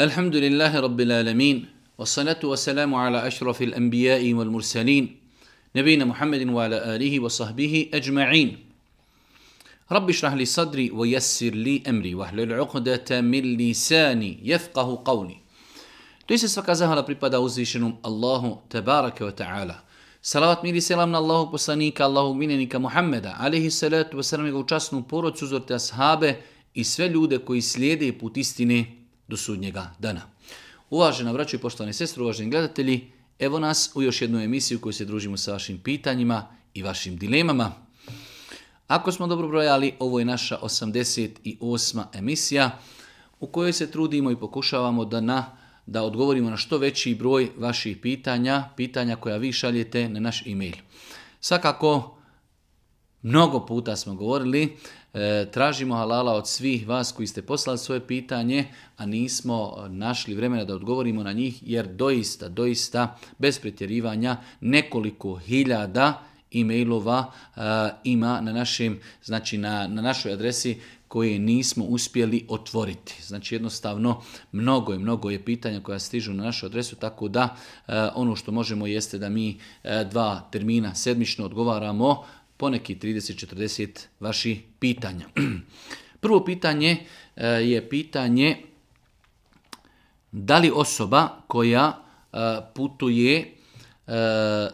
Alhamdulillah Alameen, Wasanatu wa Salam wa Alla Ashraf il-Mbiya imul Mur Salin, Nabien Muhammadin wa Alihi wa Sahbihi ejmaheen. Rabbi Srahli Sadri wa Yassir li emri wahlil uqudeta milli sani, jefqahu kawni. Twisi saqazahala pripada ważinum Allahu tabarak wa ta'ala. Salat millisalam nallahu pasaniqa allahu mininika muhammada, alayhi salatu wa sala u chasnu pura i sve ljude koji slijede qisledi putistini do sudnjega dana. Uvažena vraću i poštovane sestre, uvaženi gledatelji, evo nas u još jednu emisiju u se družimo sa vašim pitanjima i vašim dilemama. Ako smo dobro brojali, ovo je naša 88. emisija u kojoj se trudimo i pokušavamo da na da odgovorimo na što veći broj vaših pitanja, pitanja koja vi šaljete na naš e-mail. Svakako, mnogo puta smo govorili E, tražimo halala od svih vas koji ste poslali svoje pitanje, a nismo našli vremena da odgovorimo na njih, jer doista, doista, bez pretjerivanja, nekoliko hiljada e-mailova e, ima na našem, znači na, našoj adresi koje nismo uspjeli otvoriti. Znači jednostavno mnogo i mnogo je pitanja koja stižu na našu adresu, tako da e, ono što možemo jeste da mi dva termina sedmično odgovaramo poneki 30-40 vaših pitanja. Prvo pitanje e, je pitanje da li osoba koja e, putuje e,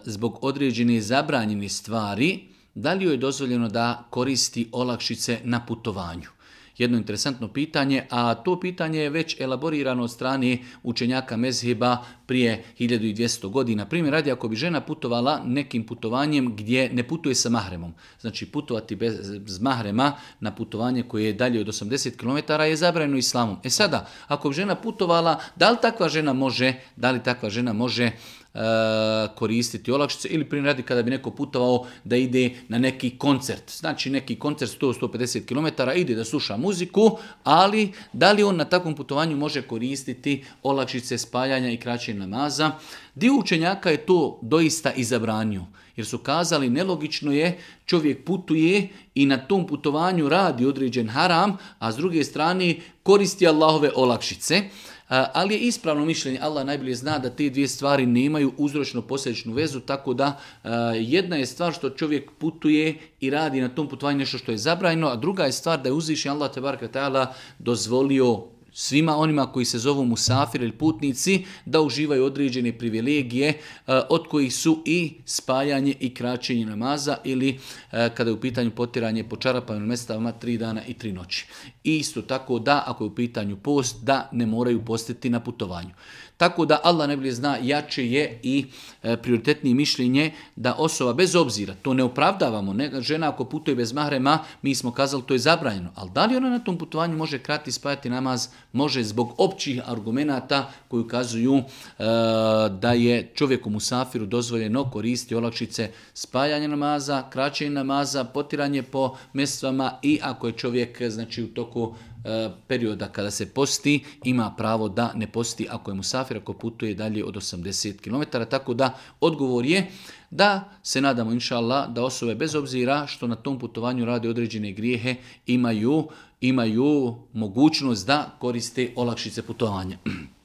zbog određene zabranjene stvari, da li joj je dozvoljeno da koristi olakšice na putovanju? jedno interesantno pitanje, a to pitanje je već elaborirano od strane učenjaka Mezheba prije 1200 godina. Primjer radi, ako bi žena putovala nekim putovanjem gdje ne putuje sa mahremom, znači putovati bez mahrema na putovanje koje je dalje od 80 km je zabranjeno islamom. E sada, ako bi žena putovala, da li takva žena može, da li takva žena može E, koristiti olakšice ili primjer radi kada bi neko putovao da ide na neki koncert. Znači neki koncert 100-150 km ide da sluša muziku, ali da li on na takvom putovanju može koristiti olakšice spaljanja i kraće namaza? Dio učenjaka je to doista i zabranio, jer su kazali nelogično je čovjek putuje i na tom putovanju radi određen haram, a s druge strane koristi Allahove olakšice ali je ispravno mišljenje, Allah najbolje zna da te dvije stvari nemaju uzročno posljedičnu vezu, tako da jedna je stvar što čovjek putuje i radi na tom putovanju nešto što je zabrajno, a druga je stvar da je uzvišen Allah te ta'ala dozvolio svima onima koji se zovu musafir ili putnici da uživaju određene privilegije eh, od kojih su i spajanje i kraćenje namaza ili eh, kada je u pitanju potiranje po na mestama tri dana i tri noći. Isto tako da ako je u pitanju post da ne moraju postiti na putovanju. Tako da Allah ne zna jače je i e, prioritetnije mišljenje da osoba bez obzira, to ne opravdavamo, ne, žena ako putuje bez mahrema, mi smo kazali to je zabranjeno, ali da li ona na tom putovanju može krati spajati namaz? Može zbog općih argumenata koji ukazuju e, da je čovjeku musafiru dozvoljeno koristi olakšice spajanja namaza, kraćenje namaza, potiranje po mjestvama i ako je čovjek e, znači u toku E, perioda kada se posti, ima pravo da ne posti ako je musafir, ako putuje dalje od 80 km. Tako da odgovor je da se nadamo, inša da osobe bez obzira što na tom putovanju rade određene grijehe, imaju, imaju mogućnost da koriste olakšice putovanja.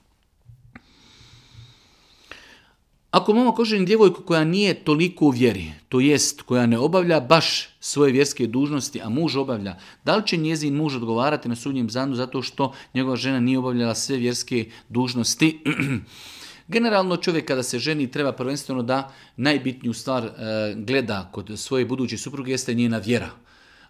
Ako mama koženi djevojku koja nije toliko u vjeri, to jest koja ne obavlja baš svoje vjerske dužnosti, a muž obavlja, da li će njezin muž odgovarati na sudnjem zanu zato što njegova žena nije obavljala sve vjerske dužnosti? Generalno čovjek kada se ženi treba prvenstveno da najbitniju stvar eh, gleda kod svoje buduće supruge jeste njena vjera.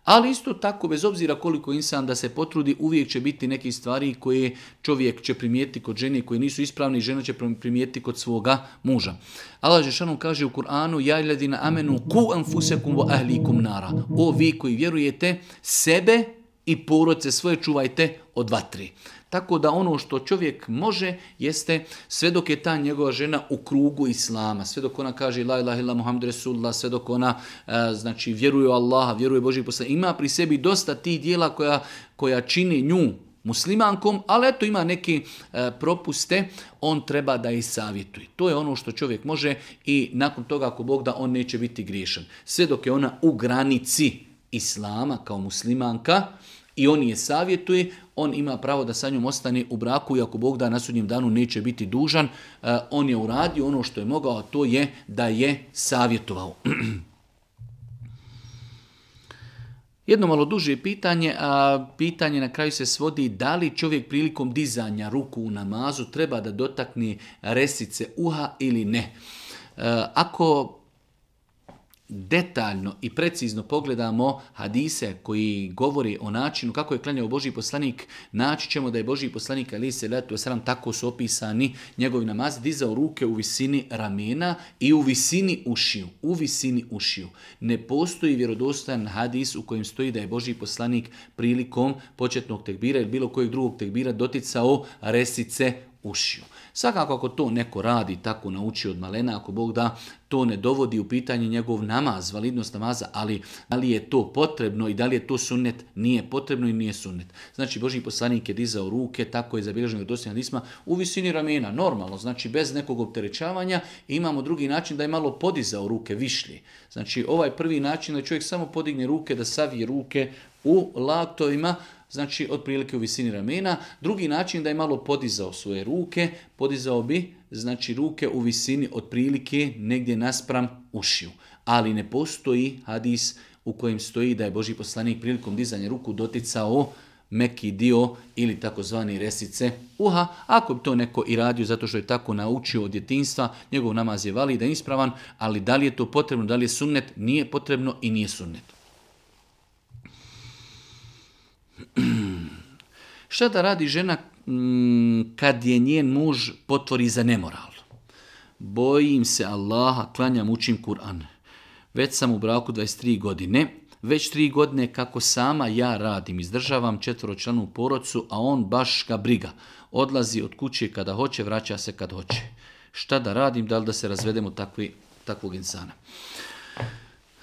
Ali isto tako, bez obzira koliko insan da se potrudi, uvijek će biti neki stvari koje čovjek će primijetiti kod žene koje nisu ispravne i žena će primijeti kod svoga muža. Allah Žešanu kaže u Kur'anu, amenu ku anfusekum ahlikum nara. O vi koji vjerujete, sebe i porodce svoje čuvajte od vatri. Tako da ono što čovjek može jeste sve dok je ta njegova žena u krugu islama, sve dok ona kaže la ilaha illa Muhammed Resulullah, sve dok ona e, znači vjeruje u Allaha, vjeruje Boži posla, ima pri sebi dosta tih dijela koja, koja čini nju muslimankom, ali eto ima neke e, propuste, on treba da ih savjetuje. To je ono što čovjek može i nakon toga ako Bog da on neće biti griješan. Sve dok je ona u granici islama kao muslimanka, i on je savjetuje, on ima pravo da sa njom ostane u braku i ako Bog da na sudnjem danu neće biti dužan, eh, on je uradio ono što je mogao, a to je da je savjetovao. Jedno malo duže pitanje, a pitanje na kraju se svodi da li čovjek prilikom dizanja ruku u namazu treba da dotakne resice uha ili ne. Eh, ako detaljno i precizno pogledamo hadise koji govori o načinu kako je klanjao Boži poslanik, naći ćemo da je Boži poslanik ali se letu sram tako su opisani njegovi namaz, dizao ruke u visini ramena i u visini ušiju. U visini ušiju. Ne postoji vjerodostojan hadis u kojem stoji da je Boži poslanik prilikom početnog tekbira ili bilo kojeg drugog tekbira doticao resice ušiju. Svakako ako to neko radi, tako nauči od malena, ako Bog da to ne dovodi u pitanje njegov namaz, validnost namaza, ali da li je to potrebno i da li je to sunnet, nije potrebno i nije sunnet. Znači, Boži poslanik je dizao ruke, tako je zabilježeno dosljedna disma, u visini ramena, normalno, znači bez nekog opterećavanja, imamo drugi način da je malo podizao ruke višlje. Znači, ovaj prvi način da čovjek samo podigne ruke, da savije ruke u latovima, znači otprilike u visini ramena. Drugi način da je malo podizao svoje ruke, podizao bi znači ruke u visini otprilike negdje naspram ušiju. Ali ne postoji hadis u kojem stoji da je Boži poslanik prilikom dizanja ruku doticao meki dio ili takozvani resice uha. Ako bi to neko i radio zato što je tako naučio od djetinstva, njegov namaz je validan, ispravan, ali da li je to potrebno, da li je sunnet, nije potrebno i nije sunnet. Šta da radi žena Mm, kad je njen muž potvori za nemoral. Bojim se Allaha, klanjam, učim Kur'an. Već sam u braku 23 godine, već tri godine kako sama ja radim, izdržavam četvoročlanu porodcu, a on baš ga briga. Odlazi od kuće kada hoće, vraća se kad hoće. Šta da radim, da li da se razvedemo takvi, takvog insana?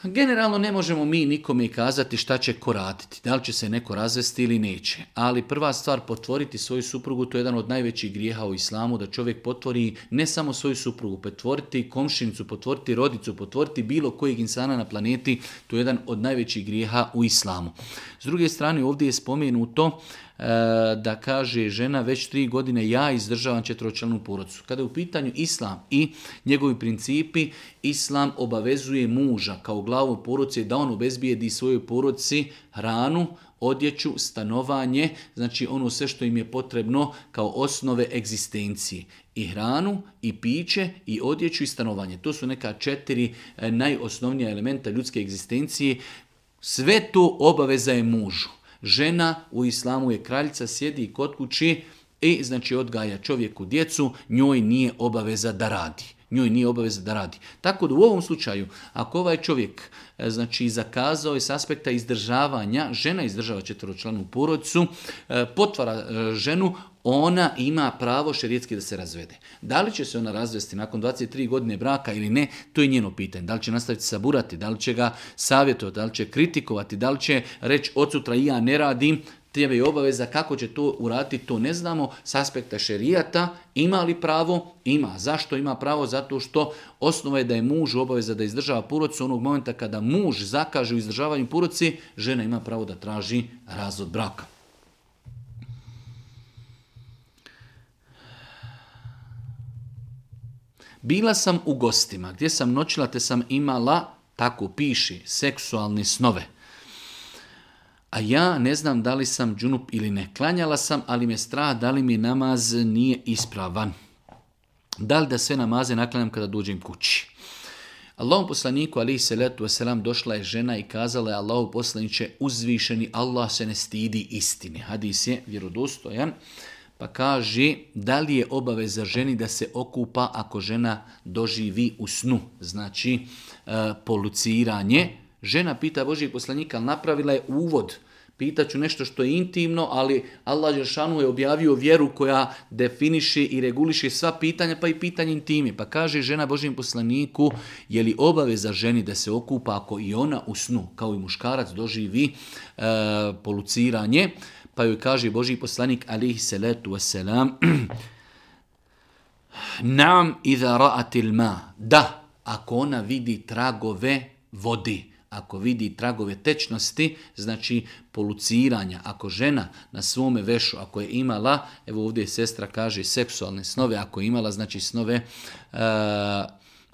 Generalno ne možemo mi nikome kazati šta će ko raditi, da li će se neko razvesti ili neće. Ali prva stvar, potvoriti svoju suprugu, to je jedan od najvećih grijeha u islamu, da čovjek potvori ne samo svoju suprugu, potvoriti komšinicu, potvoriti rodicu, potvoriti bilo kojeg insana na planeti, to je jedan od najvećih grijeha u islamu. S druge strane, ovdje je spomenuto E, da kaže žena već tri godine ja izdržavam četročlanu porodcu. Kada je u pitanju islam i njegovi principi, islam obavezuje muža kao glavu porodce da on obezbijedi svojoj porodci hranu, odjeću, stanovanje, znači ono sve što im je potrebno kao osnove egzistencije. I hranu, i piće, i odjeću, i stanovanje. To su neka četiri e, najosnovnija elementa ljudske egzistencije. Sve to obaveza je mužu. Žena u islamu je kraljica, sjedi kod kući i znači odgaja čovjeku djecu, njoj nije obaveza da radi njoj nije obaveza da radi. Tako da u ovom slučaju, ako ovaj čovjek e, znači, zakazao je s aspekta izdržavanja, žena izdržava četvročlanu porodcu, e, potvara e, ženu, ona ima pravo šerijetski da se razvede. Da li će se ona razvesti nakon 23 godine braka ili ne, to je njeno pitanje. Da li će nastaviti saburati, da li će ga savjetovati, da li će kritikovati, da li će reći od sutra i ja ne radim, tebe je obaveza, kako će to uraditi, to ne znamo. S aspekta šerijata ima li pravo? Ima. Zašto ima pravo? Zato što osnova je da je muž obaveza da izdržava U Onog momenta kada muž zakaže u izdržavanju puroci, žena ima pravo da traži razvod braka. Bila sam u gostima, gdje sam noćila te sam imala, tako piši, seksualne snove. A ja ne znam da li sam džunup ili ne. Klanjala sam, ali me strah da li mi namaz nije ispravan. Da li da sve namaze naklanjam kada dođem kući? Allahom poslaniku alihi salatu wasalam došla je žena i kazala je Allahu poslaniće uzvišeni Allah se ne stidi istine. Hadis je vjerodostojan. Pa kaže, da li je obaveza ženi da se okupa ako žena doživi u snu? Znači, e, poluciranje. Žena pita Božijeg poslanika, ali napravila je uvod. Pitaću nešto što je intimno, ali Allah Žešanu je objavio vjeru koja definiše i reguliše sva pitanja, pa i pitanje intimi. Pa kaže žena Božijem poslaniku, je li obaveza ženi da se okupa ako i ona u snu, kao i muškarac, doživi e, poluciranje? Pa joj kaže Boži poslanik alihi salatu wasalam Nam idha ra'atil ma. Da, ako ona vidi tragove vodi, ako vidi tragove tečnosti, znači poluciranja, ako žena na svome vešu, ako je imala, evo ovdje sestra kaže seksualne snove, ako je imala, znači snove eh,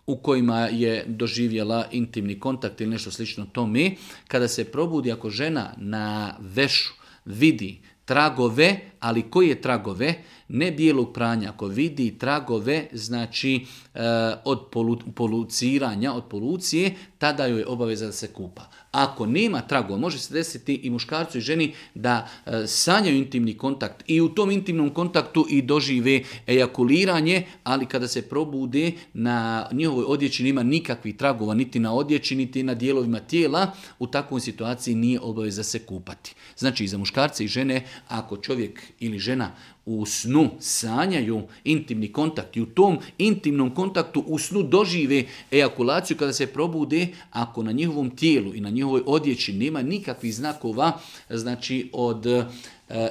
u kojima je doživjela intimni kontakt ili nešto slično to mi, kada se probudi, ako žena na vešu vidi tragove, ali koje tragove? Ne bijelog pranja. Ako vidi tragove, znači e, od polu, poluciranja, od polucije, tada joj je obaveza da se kupa. Ako nema tragova, može se desiti i muškarcu i ženi da e, sanjaju intimni kontakt i u tom intimnom kontaktu i dožive ejakuliranje, ali kada se probude na njihovoj odjeći nema nikakvih tragova, niti na odjeći, niti na dijelovima tijela, u takvoj situaciji nije obaveza se kupati. Znači i za muškarce i žene, ako čovjek ili žena u snu sanjaju intimni kontakt i u tom intimnom kontaktu u snu dožive ejakulaciju kada se probude, ako na njihovom tijelu i na njihovoj odjeći nema nikakvih znakova znači od e,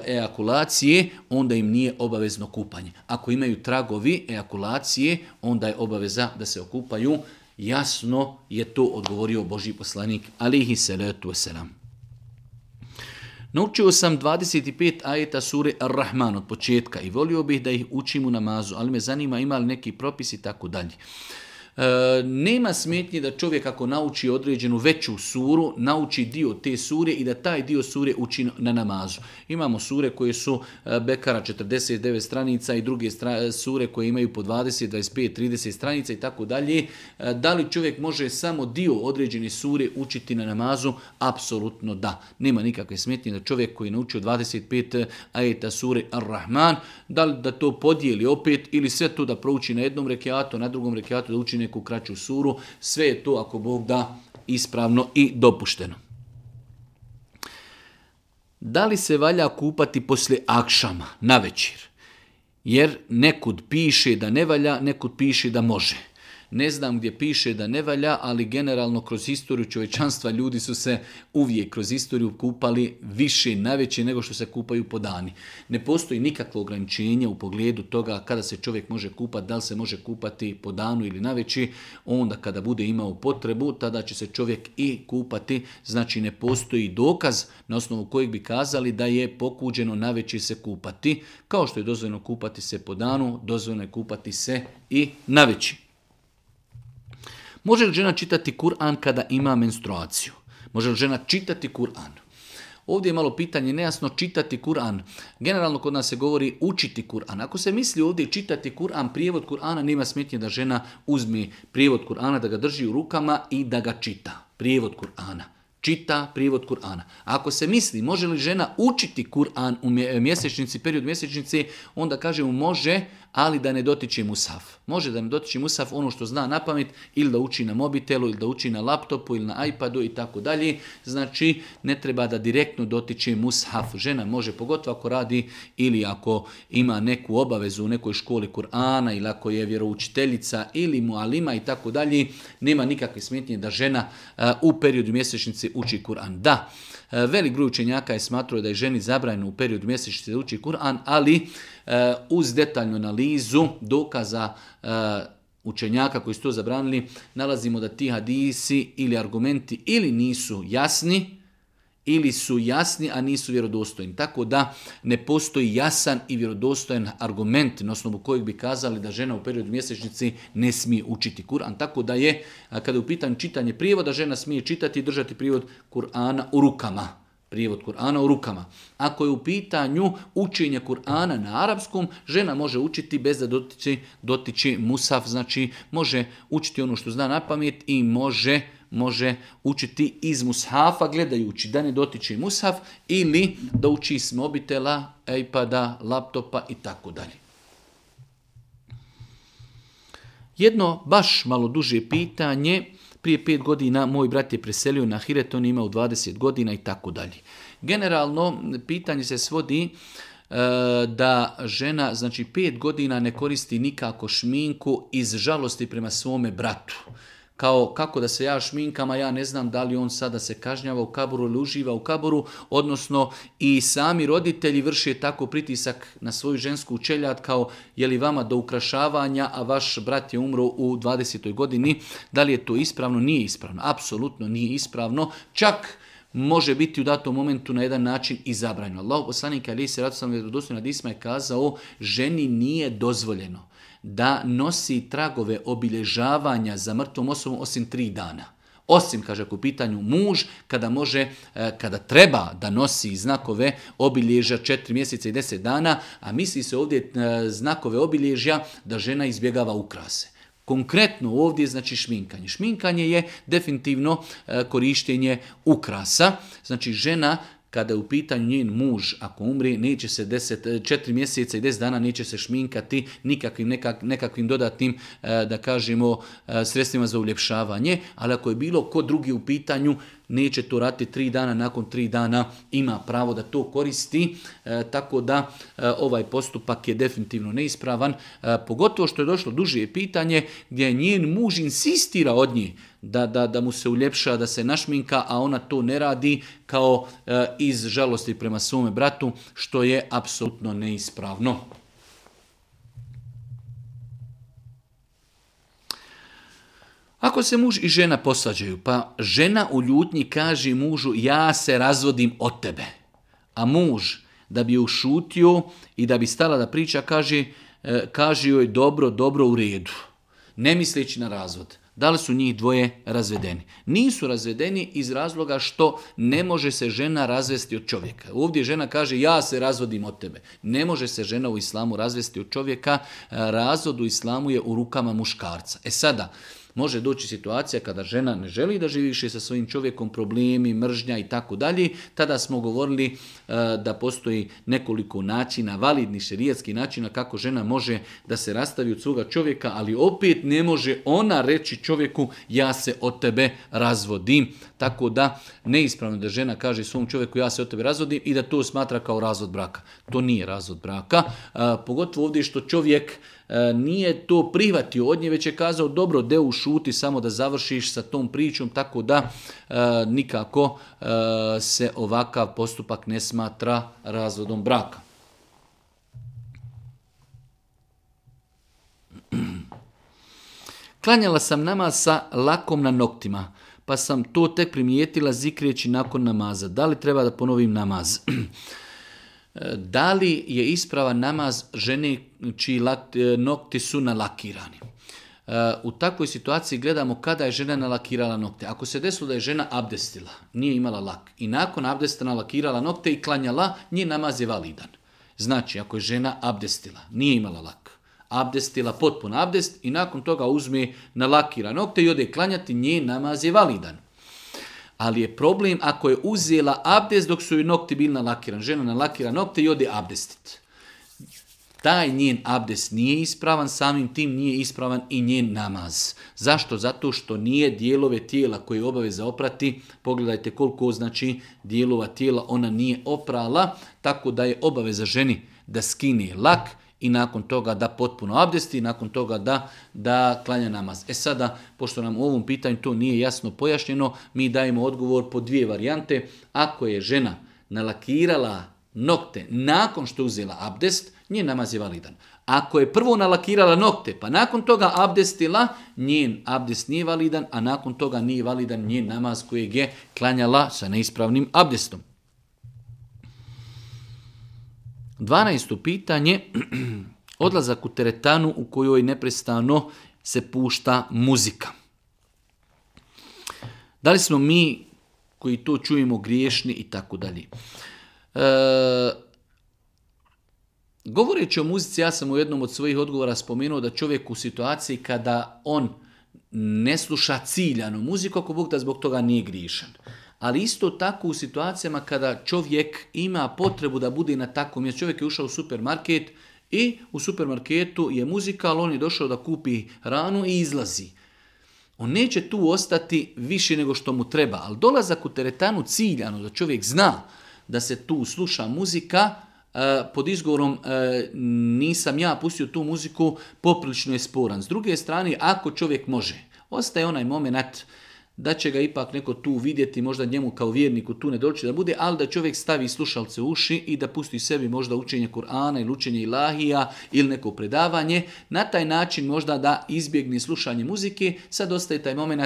ejakulacije, onda im nije obavezno kupanje. Ako imaju tragovi ejakulacije, onda je obaveza da se okupaju. Jasno je to odgovorio Boži poslanik, alihi salatu wasalam. Naučio sam 25 ajeta sure Ar-Rahman od početka i volio bih da ih učim u namazu, ali me zanima imali li neki propisi i tako dalje. E, nema smetnje da čovjek ako nauči određenu veću suru, nauči dio te sure i da taj dio sure uči na namazu. Imamo sure koje su e, bekara 49 stranica i druge sure koje imaju po 20, 25, 30 stranica i tako dalje. E, da li čovjek može samo dio određene sure učiti na namazu? Apsolutno da. Nema nikakve smetnje da čovjek koji je naučio 25 ajeta sure Ar-Rahman, da li da to podijeli opet ili sve to da prouči na jednom rekiatu, na drugom rekiatu da uči neku kraću suru, sve je to ako Bog da ispravno i dopušteno. Da li se valja kupati poslije akšama, na večer? Jer nekud piše da ne valja, nekud piše da može ne znam gdje piše da ne valja, ali generalno kroz historiju čovečanstva ljudi su se uvijek kroz historiju kupali više, najveće nego što se kupaju po dani. Ne postoji nikakvo ograničenje u pogledu toga kada se čovjek može kupati, da li se može kupati po danu ili naveći, onda kada bude imao potrebu, tada će se čovjek i kupati, znači ne postoji dokaz na osnovu kojeg bi kazali da je pokuđeno naveći se kupati, kao što je dozvoljeno kupati se po danu, dozvoljeno je kupati se i naveći. Može li žena čitati Kur'an kada ima menstruaciju? Može li žena čitati Kur'an? Ovdje je malo pitanje, nejasno čitati Kur'an. Generalno kod nas se govori učiti Kur'an. Ako se misli ovdje čitati Kur'an, prijevod Kur'ana nema smetnje da žena uzmi prijevod Kur'ana, da ga drži u rukama i da ga čita. Prijevod Kur'ana. Čita prijevod Kur'ana. Ako se misli može li žena učiti Kur'an u mjesečnici, period mjesečnici onda kažemo može, ali da ne dotiče Musaf. Može da ne dotiče Musaf ono što zna na pamet ili da uči na mobitelu ili da uči na laptopu ili na iPadu i tako dalje. Znači ne treba da direktno dotiče Musaf. Žena može pogotovo ako radi ili ako ima neku obavezu u nekoj školi Kur'ana ili ako je vjeroučiteljica ili mualima i tako dalje. Nema nikakve smetnje da žena u periodu mjesečnice uči Kur'an. Da, E, velik broj učenjaka je smatrao da je ženi zabranjeno u periodu mjesečnice da uči Kur'an, ali e, uz detaljnu analizu dokaza e, učenjaka koji su to zabranili, nalazimo da ti hadisi ili argumenti ili nisu jasni, ili su jasni, a nisu vjerodostojni. Tako da ne postoji jasan i vjerodostojan argument na osnovu kojeg bi kazali da žena u periodu mjesečnici ne smije učiti Kur'an. Tako da je, kada je u pitanju čitanje prijevoda, žena smije čitati i držati prijevod Kur'ana u rukama. Prijevod Kur'ana u rukama. Ako je u pitanju učenje Kur'ana na arapskom, žena može učiti bez da dotiče, dotiče musaf, znači može učiti ono što zna na pamet i može može učiti iz mushafa gledajući da ne dotiče mushaf ili da uči iz mobitela, iPada, laptopa i tako dalje. Jedno baš malo duže pitanje, prije pet godina moj brat je preselio na Hiret, on ima 20 godina i tako dalje. Generalno, pitanje se svodi e, da žena, znači 5 godina ne koristi nikako šminku iz žalosti prema svome bratu kao kako da se ja šminkam, a ja ne znam da li on sada se kažnjava u kaboru ili uživa u kaboru, odnosno i sami roditelji vrše tako pritisak na svoju žensku učeljat kao je li vama do ukrašavanja, a vaš brat je umro u 20. godini, da li je to ispravno? Nije ispravno, apsolutno nije ispravno, čak može biti u datom momentu na jedan način i zabranjeno. Allah poslanik Ali se na je kazao ženi nije dozvoljeno da nosi tragove obilježavanja za mrtvom osobom osim tri dana. Osim, kaže, ako u pitanju muž, kada može, e, kada treba da nosi znakove obilježja četiri mjeseca i deset dana, a misli se ovdje e, znakove obilježja da žena izbjegava ukrase. Konkretno ovdje znači šminkanje. Šminkanje je definitivno e, korištenje ukrasa. Znači žena kada je u pitanju njen muž, ako umri, neće se deset, e, četiri mjeseca i deset dana neće se šminkati nikakvim nekakvim dodatnim, e, da kažemo, e, sredstvima za uljepšavanje, ali ako je bilo ko drugi u pitanju, neće to rati tri dana, nakon tri dana ima pravo da to koristi, tako da ovaj postupak je definitivno neispravan, pogotovo što je došlo duže pitanje gdje njen muž insistira od njih da, da, da mu se uljepša, da se našminka, a ona to ne radi kao e, iz žalosti prema svome bratu, što je apsolutno neispravno. Ako se muž i žena posađaju, pa žena u ljutnji kaže mužu ja se razvodim od tebe, a muž da bi ušutio i da bi stala da priča kaže, e, kaže joj dobro, dobro u redu, ne misleći na razvod. Da li su njih dvoje razvedeni? Nisu razvedeni iz razloga što ne može se žena razvesti od čovjeka. Ovdje žena kaže ja se razvodim od tebe. Ne može se žena u islamu razvesti od čovjeka. Razvod u islamu je u rukama muškarca. E sada, može doći situacija kada žena ne želi da živi više sa svojim čovjekom, problemi, mržnja i tako dalje. Tada smo govorili e, da postoji nekoliko načina, validni šerijetski načina kako žena može da se rastavi od svoga čovjeka, ali opet ne može ona reći čovjeku ja se od tebe razvodim. Tako da neispravno da žena kaže svom čovjeku ja se od tebe razvodim i da to smatra kao razvod braka. To nije razvod braka. E, pogotovo ovdje što čovjek E, nije to prihvatio od nje, već je kazao dobro, deu šuti, samo da završiš sa tom pričom, tako da e, nikako e, se ovakav postupak ne smatra razvodom braka. Klanjala sam nama sa lakom na noktima, pa sam to tek primijetila zikrijeći nakon namaza. Da li treba da ponovim namaz? da li je ispravan namaz žene čiji e, nokti su nalakirani. E, u takvoj situaciji gledamo kada je žena nalakirala nokte. Ako se desilo da je žena abdestila, nije imala lak, i nakon abdesta nalakirala nokte i klanjala, nje namaz je validan. Znači, ako je žena abdestila, nije imala lak, abdestila potpun abdest i nakon toga uzme nalakira nokte i ode klanjati, nje namaz je validan. Ali je problem ako je uzela abdest dok su joj nokti bili nalakiran. Žena nalakira nokte i ode abdestit. Taj njen abdest nije ispravan, samim tim nije ispravan i njen namaz. Zašto? Zato što nije dijelove tijela koje obaveza oprati, pogledajte koliko znači dijelova tijela ona nije oprala, tako da je obaveza ženi da skine lak, i nakon toga da potpuno abdesti, i nakon toga da, da klanja namaz. E sada, pošto nam u ovom pitanju to nije jasno pojašnjeno, mi dajemo odgovor po dvije varijante. Ako je žena nalakirala nokte nakon što uzela abdest, njen namaz je validan. Ako je prvo nalakirala nokte, pa nakon toga abdestila, njen abdest nije validan, a nakon toga nije validan njen namaz kojeg je klanjala sa neispravnim abdestom. 12. pitanje, odlazak u teretanu u kojoj neprestano se pušta muzika. Da li smo mi koji to čujemo griješni i tako dalje. E, govoreći o muzici, ja sam u jednom od svojih odgovora spomenuo da čovjek u situaciji kada on ne sluša ciljano muziku, ako Bog da zbog toga nije griješan ali isto tako u situacijama kada čovjek ima potrebu da bude na takvom, mjestu. čovjek je ušao u supermarket i u supermarketu je muzika, ali on je došao da kupi ranu i izlazi. On neće tu ostati više nego što mu treba, ali dolazak u teretanu ciljano, da čovjek zna da se tu sluša muzika, e, pod izgovorom e, nisam ja pustio tu muziku, poprilično je sporan. S druge strane, ako čovjek može, ostaje onaj moment da će ga ipak neko tu vidjeti, možda njemu kao vjerniku tu ne doći da bude, ali da čovjek stavi slušalce u uši i da pusti sebi možda učenje Kur'ana ili učenje Ilahija ili neko predavanje. Na taj način možda da izbjegne slušanje muzike. Sad ostaje taj moment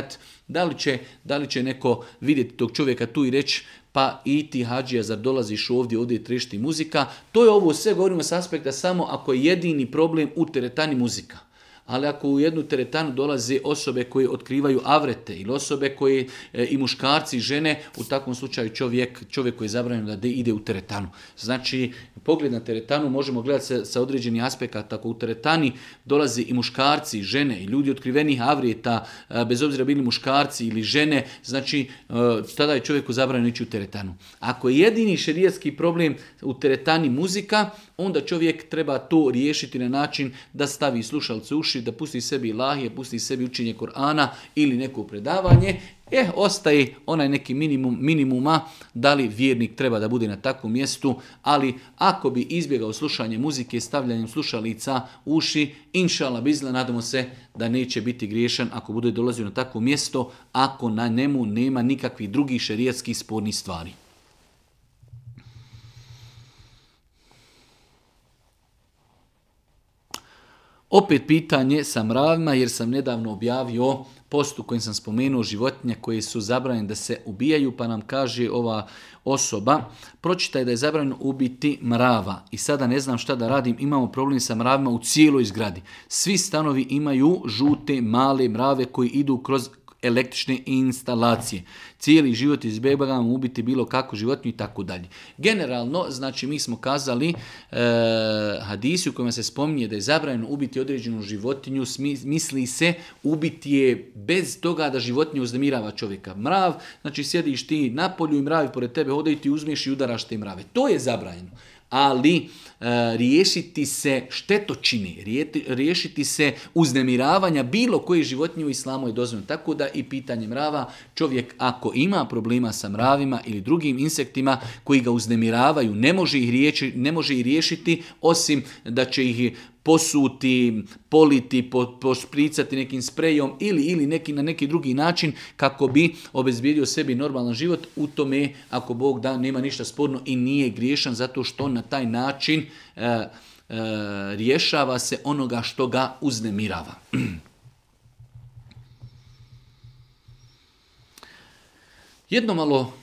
da li će, da li će neko vidjeti tog čovjeka tu i reći pa i ti hađija, zar dolaziš ovdje, ovdje trešti muzika. To je ovo sve, govorimo s aspekta samo ako je jedini problem u teretani muzika ali ako u jednu teretanu dolaze osobe koje otkrivaju avrete ili osobe koje e, i muškarci i žene, u takvom slučaju čovjek, čovjek koji je zabranjeno da ide u teretanu. Znači, pogled na teretanu možemo gledati sa, sa određenih aspekata. Ako u teretani dolaze i muškarci, i žene, i ljudi otkrivenih avrijeta, e, bez obzira bili muškarci ili žene, znači e, tada je čovjeku zabranjeno ići u teretanu. Ako je jedini šerijetski problem u teretani muzika, onda čovjek treba to riješiti na način da stavi slušalce uši, da pusti sebi lahije, pusti sebi učenje Korana ili neko predavanje E, ostaje onaj neki minimum minimuma da li vjernik treba da bude na takvom mjestu, ali ako bi izbjegao slušanje muzike stavljanjem slušalica uši, inšala bizla, nadamo se da neće biti griješan ako bude dolazio na takvo mjesto, ako na njemu nema nikakvih drugih šerijatskih spornih stvari. Opet pitanje sa mravima jer sam nedavno objavio postu kojim sam spomenuo životinje koje su zabranjene da se ubijaju, pa nam kaže ova osoba, pročitaj da je zabranjeno ubiti mrava i sada ne znam šta da radim, imamo problem sa mravima u cijeloj zgradi. Svi stanovi imaju žute, male mrave koji idu kroz električne instalacije. Cijeli život izbjegavam ubiti bilo kako životinju i tako dalje. Generalno, znači mi smo kazali e, hadisi u kojima se spominje da je zabranjeno ubiti određenu životinju, misli se ubiti je bez toga da životinja uznemirava čovjeka. Mrav, znači sjediš ti na polju i mravi pored tebe hodaju i ti uzmiješ i udaraš te mrave. To je zabranjeno ali e, riješiti se štetočini, riješiti se uznemiravanja bilo koje životinje u islamu je dozvoljeno. Tako da i pitanje mrava, čovjek ako ima problema sa mravima ili drugim insektima koji ga uznemiravaju, ne može ih, ne može ih riješiti osim da će ih posuti, politi, pošpricati nekim sprejom ili, ili neki, na neki drugi način kako bi obezbijedio sebi normalan život. U tome, ako Bog da, nema ništa sporno i nije griješan zato što na taj način e, e, rješava se onoga što ga uznemirava. Jedno malo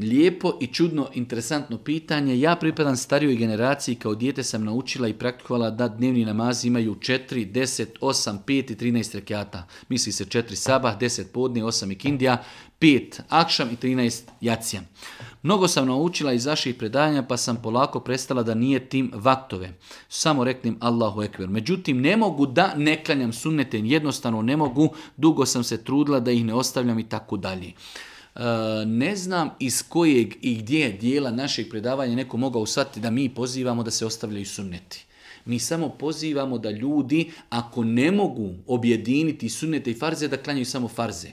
lijepo i čudno interesantno pitanje. Ja pripadam starijoj generaciji, kao dijete sam naučila i praktikovala da dnevni namazi imaju 4, 10, 8, 5 i 13 rekiata. Misli se 4 sabah, 10 podne, 8 ikindija, 5 akšam i 13 jacija. Mnogo sam naučila iz vaših predajanja pa sam polako prestala da nije tim vaktove. Samo reknem Allahu ekver. Međutim, ne mogu da ne klanjam sunnete, jednostavno ne mogu, dugo sam se trudila da ih ne ostavljam i tako dalje. E, ne znam iz kojeg i gdje dijela našeg predavanja neko mogao shvatiti da mi pozivamo da se ostavljaju sunneti. Mi samo pozivamo da ljudi, ako ne mogu objediniti sunnete i farze, da klanjaju samo farze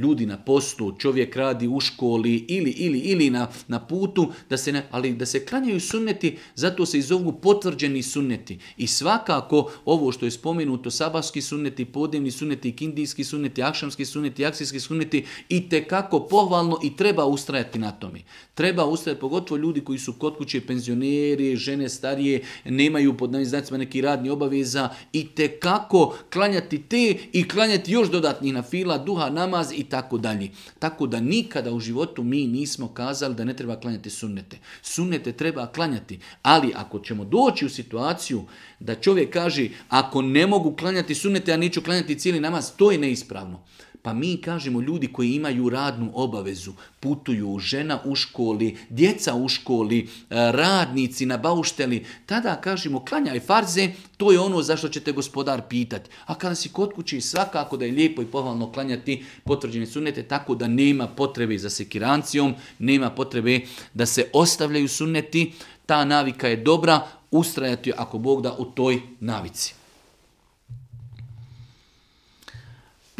ljudi na postu, čovjek radi u školi ili, ili, ili na, na putu, da se ne, ali da se klanjaju sunneti, zato se iz zovu potvrđeni sunneti. I svakako ovo što je spomenuto, sabaski sunneti, podnevni sunneti, kindijski sunneti, akšamski sunneti, akcijski sunneti, i kako pohvalno i treba ustrajati na tome. Treba ustrajati, pogotovo ljudi koji su kod kuće penzioneri, žene starije, nemaju pod nami znacima neki radni obaveza i kako klanjati te i klanjati još dodatnih na fila, duha, namaz i tako dalje. Tako da nikada u životu mi nismo kazali da ne treba klanjati sunnete. Sunnete treba klanjati, ali ako ćemo doći u situaciju da čovjek kaže ako ne mogu klanjati sunnete, ja neću klanjati cijeli namaz, to je neispravno. Pa mi kažemo ljudi koji imaju radnu obavezu, putuju, žena u školi, djeca u školi, e, radnici na baušteli, tada kažemo klanjaj farze, to je ono zašto će te gospodar pitati. A kada si kod kući svakako da je lijepo i pohvalno klanjati potvrđene sunnete tako da nema potrebe za sekirancijom, nema potrebe da se ostavljaju sunneti, ta navika je dobra, ustrajati ako Bog da u toj navici.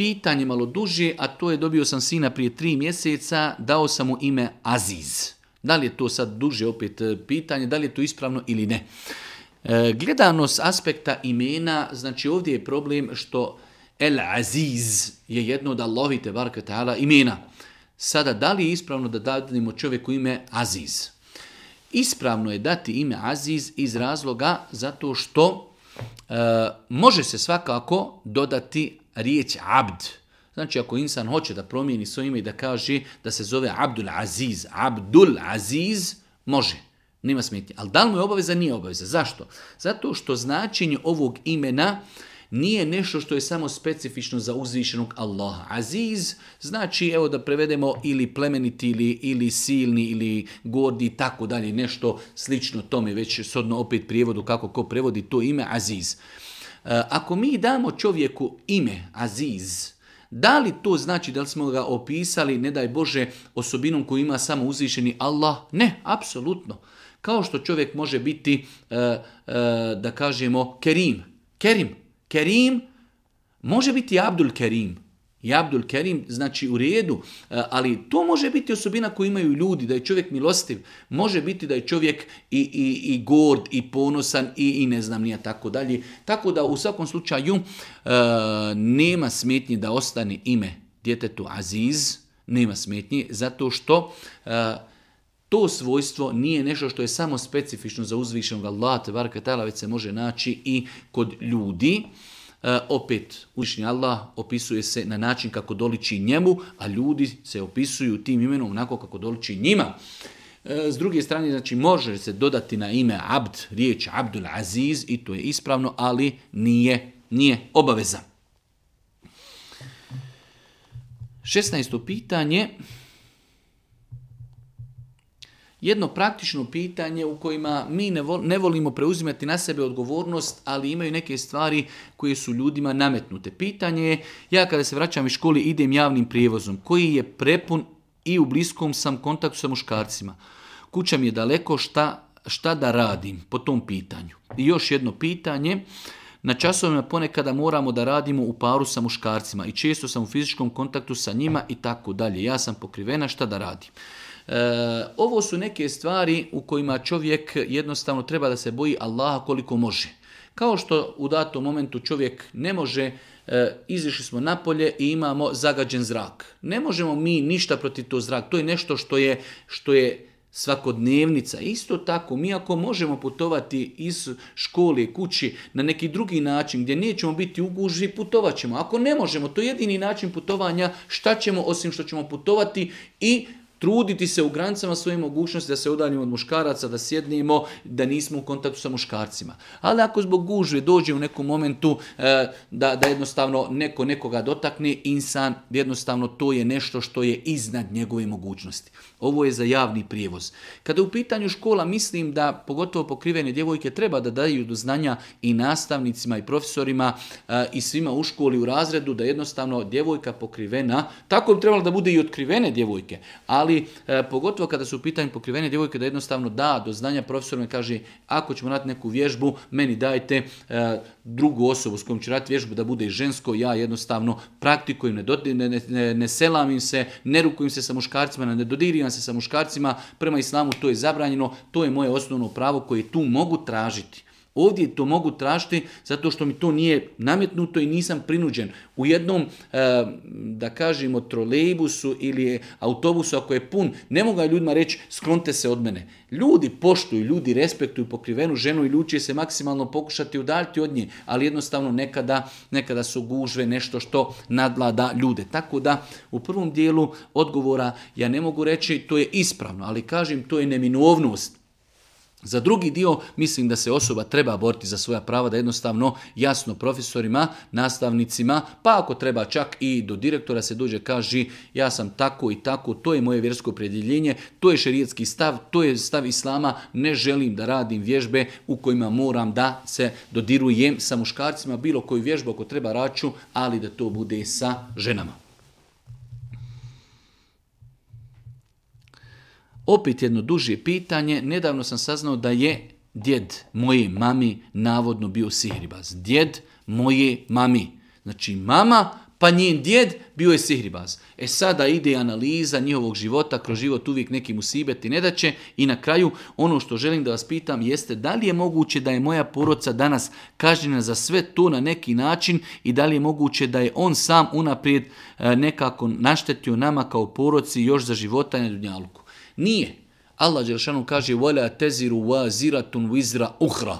pitanje malo duže, a to je dobio sam sina prije tri mjeseca, dao sam mu ime Aziz. Da li je to sad duže opet e, pitanje, da li je to ispravno ili ne? Gledanost gledano aspekta imena, znači ovdje je problem što El Aziz je jedno da lovite barka ta'ala imena. Sada, da li je ispravno da dadimo čovjeku ime Aziz? Ispravno je dati ime Aziz iz razloga zato što e, može se svakako dodati riječ abd. Znači, ako insan hoće da promijeni svoje ime i da kaže da se zove Abdul Aziz, Abdul Aziz, može. Nema smetnje. Ali da li mu je obaveza? Nije obaveza. Zašto? Zato što značenje ovog imena nije nešto što je samo specifično za uzvišenog Allaha. Aziz znači, evo da prevedemo, ili plemeniti, ili, ili silni, ili gordi, i tako dalje, nešto slično tome, već sodno opet prijevodu kako ko prevodi to ime Aziz. E, ako mi damo čovjeku ime Aziz, da li to znači da li smo ga opisali, ne daj Bože, osobinom koju ima samo uzvišeni Allah? Ne, apsolutno. Kao što čovjek može biti, e, e, da kažemo, Kerim. Kerim. Kerim može biti Abdul Kerim. I Abdul Kerim, znači u redu, e, ali to može biti osobina koju imaju ljudi, da je čovjek milostiv, može biti da je čovjek i, i, i gord, i ponosan, i, i ne znam, nije tako dalje. Tako da u svakom slučaju e, nema smetnji da ostane ime djetetu Aziz, nema smetnji, zato što e, to svojstvo nije nešto što je samo specifično za uzvišenog Allah, tebara već se može naći i kod ljudi. E, opet uzvišnji Allah opisuje se na način kako doliči njemu, a ljudi se opisuju tim imenom onako kako doliči njima. E, s druge strane, znači, može se dodati na ime abd, riječ abdul aziz i to je ispravno, ali nije, nije obaveza. 16. pitanje, jedno praktično pitanje u kojima mi ne volimo preuzimati na sebe odgovornost, ali imaju neke stvari koje su ljudima nametnute. Pitanje je, ja kada se vraćam iz školi idem javnim prijevozom, koji je prepun i u bliskom sam kontaktu sa muškarcima. Kuća mi je daleko, šta, šta da radim po tom pitanju? I još jedno pitanje, na časovima ponekada moramo da radimo u paru sa muškarcima i često sam u fizičkom kontaktu sa njima i tako dalje. Ja sam pokrivena, šta da radim? Eh, ovo su neke stvari u kojima čovjek jednostavno treba da se boji Allaha koliko može. Kao što u datom momentu čovjek ne može, e, izišli smo napolje i imamo zagađen zrak. Ne možemo mi ništa protiv to zrak, To je nešto što je, što je svakodnevnica. Isto tako, mi ako možemo putovati iz škole, kući, na neki drugi način, gdje nećemo biti uguži, putovat ćemo. Ako ne možemo, to je jedini način putovanja, šta ćemo osim što ćemo putovati i truditi se u granicama svoje mogućnosti da se udaljimo od muškaraca, da sjednimo, da nismo u kontaktu sa muškarcima. Ali ako zbog gužve dođe u nekom momentu e, da, da jednostavno neko nekoga dotakne, insan jednostavno to je nešto što je iznad njegove mogućnosti. Ovo je za javni prijevoz. Kada u pitanju škola mislim da pogotovo pokrivene djevojke treba da daju do znanja i nastavnicima i profesorima e, i svima u školi u razredu da jednostavno djevojka pokrivena, tako bi trebalo da bude i otkrivene djevojke, ali e, pogotovo kada su u pitanju pokrivene djevojke da jednostavno da do znanja profesorima kaže ako ćemo raditi neku vježbu, meni dajte e, drugu osobu s kojom ću raditi vježbu da bude i žensko, ja jednostavno praktikujem, ne, ne, ne, selamim se, ne rukujem se sa muškarcima, ne dodirim se sa muškarcima, prema islamu to je zabranjeno, to je moje osnovno pravo koje tu mogu tražiti. Ovdje to mogu tražiti zato što mi to nije nametnuto i nisam prinuđen. U jednom, eh, da kažemo, trolejbusu ili autobusu ako je pun, ne mogu ljudima reći sklonte se od mene. Ljudi poštuju, ljudi respektuju pokrivenu ženu i ljudi se maksimalno pokušati udaljiti od nje, ali jednostavno nekada, nekada su gužve nešto što nadlada ljude. Tako da u prvom dijelu odgovora ja ne mogu reći to je ispravno, ali kažem to je neminovnost za drugi dio mislim da se osoba treba boriti za svoja prava, da jednostavno jasno profesorima, nastavnicima, pa ako treba čak i do direktora se dođe kaži ja sam tako i tako, to je moje vjersko predjeljenje, to je šerijetski stav, to je stav islama, ne želim da radim vježbe u kojima moram da se dodirujem sa muškarcima, bilo koju vježbu ako treba raču, ali da to bude sa ženama. Opet jedno duže pitanje, nedavno sam saznao da je djed moje mami navodno bio sihribaz. Djed moje mami. Znači mama pa njen djed bio je sihribaz. E sada ide analiza njihovog života, kroz život uvijek neki ne ne nedaće i na kraju ono što želim da vas pitam jeste da li je moguće da je moja poroca danas kažnjena za sve to na neki način i da li je moguće da je on sam unaprijed e, nekako naštetio nama kao poroci još za života na Dunjaluku. Nije. Allah Đelšanu kaže وَلَا تَزِرُ وَازِرَةٌ وِزْرَ uhra.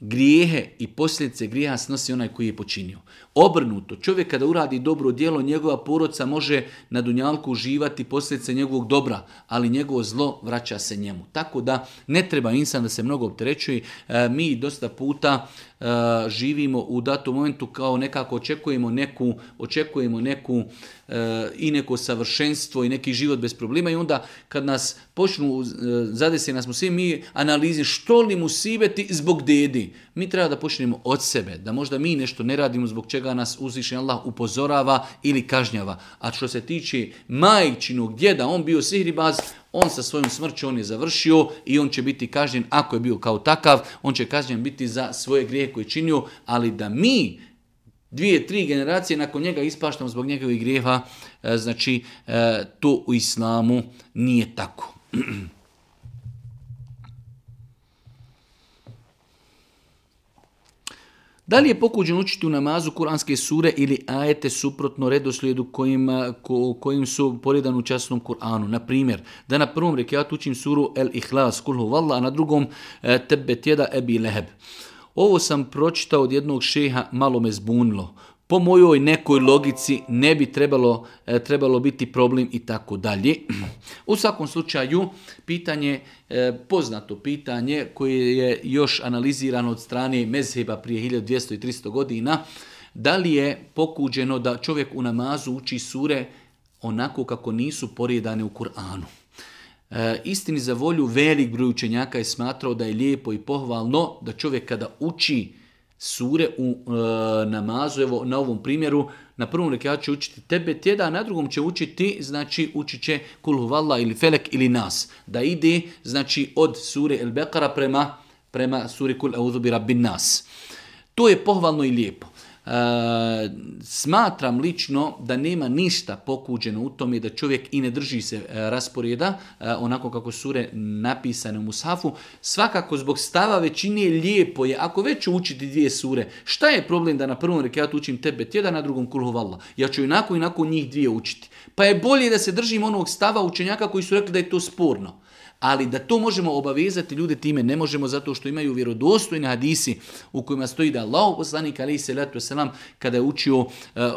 Grijehe i posljedice grijeha snosi onaj koji je počinio. Obrnuto, čovjek kada uradi dobro djelo, njegova poroca može na dunjalku uživati posljedice njegovog dobra, ali njegovo zlo vraća se njemu. Tako da ne treba insan da se mnogo opterećuje. E, mi dosta puta E, živimo u datom momentu kao nekako očekujemo neku, očekujemo neku e, i neko savršenstvo i neki život bez problema i onda kad nas počnu, e, zadesi nas mu svi, mi analizi što li mu sibeti zbog dedi. Mi treba da počnemo od sebe, da možda mi nešto ne radimo zbog čega nas uzvišen Allah upozorava ili kažnjava. A što se tiče majčinog djeda, on bio sihribaz, on sa svojom smrću on je završio i on će biti kažnjen ako je bio kao takav, on će kažnjen biti za svoje grijehe koje činio, ali da mi dvije, tri generacije nakon njega ispaštamo zbog njegovih grijeha, e, znači e, to u islamu nije tako. Da li je pokuđen učiti u namazu kuranske sure ili ajete suprotno redoslijedu kojim, kojim su poredan u časnom Kur'anu? Na primjer, da na prvom ja učim suru El Ihlas, Kulhu Valla, a na drugom eh, Tebe tjeda Ebi Leheb. Ovo sam pročitao od jednog šeha, malo me zbunilo po mojoj nekoj logici ne bi trebalo, e, trebalo biti problem i tako dalje. U svakom slučaju, pitanje, e, poznato pitanje koje je još analizirano od strane Mezheba prije 1200 i 300 godina, da li je pokuđeno da čovjek u namazu uči sure onako kako nisu porijedane u Kur'anu. E, istini za volju velik broj učenjaka je smatrao da je lijepo i pohvalno da čovjek kada uči sure u e, namazu, evo na ovom primjeru, na prvom rekao će učiti tebe tjeda, a na drugom će učiti, znači učit će kulhuvalla ili felek ili nas. Da ide, znači od sure El Bekara prema, prema suri kul euzubi rabbi nas. To je pohvalno i lijepo. E, smatram lično da nema ništa pokuđeno u tome da čovjek i ne drži se e, rasporeda e, onako kako sure napisane u Musafu Svakako zbog stava većine lijepo je, ako već učiti dvije sure, šta je problem da na prvom rekiatu učim tebe tjeda, na drugom valla Ja ću inako i inako njih dvije učiti. Pa je bolje da se držim onog stava učenjaka koji su rekli da je to sporno ali da to možemo obavezati ljude time ne možemo zato što imaju vjerodostojne hadisi u kojima stoji da Allah poslanik ali se kada je učio e, e,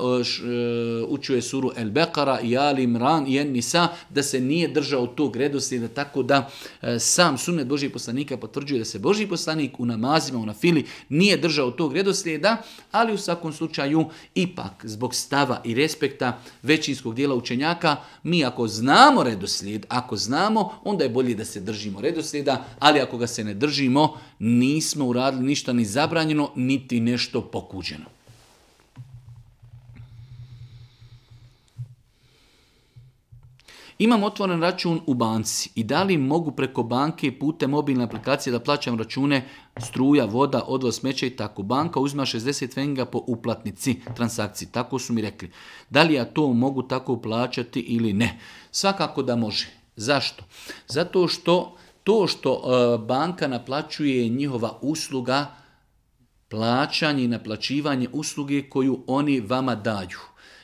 učio je suru El Bekara i Ali Imran i En Nisa da se nije držao tog redoslijeda tako da e, sam sunet božih poslanika potvrđuje da se Božji poslanik u namazima u nafili nije držao tog redoslijeda ali u svakom slučaju ipak zbog stava i respekta većinskog dijela učenjaka mi ako znamo redoslijed ako znamo onda je bolje da se držimo redoslijeda, ali ako ga se ne držimo, nismo uradili ništa ni zabranjeno, niti nešto pokuđeno. Imam otvoren račun u banci i da li mogu preko banke putem mobilne aplikacije da plaćam račune struja, voda, odvoz smeća i tako. Banka uzma 60 venga po uplatnici transakciji. Tako su mi rekli. Da li ja to mogu tako plaćati ili ne? Svakako da može. Zašto? Zato što to što e, banka naplaćuje njihova usluga, plaćanje i naplaćivanje usluge koju oni vama daju.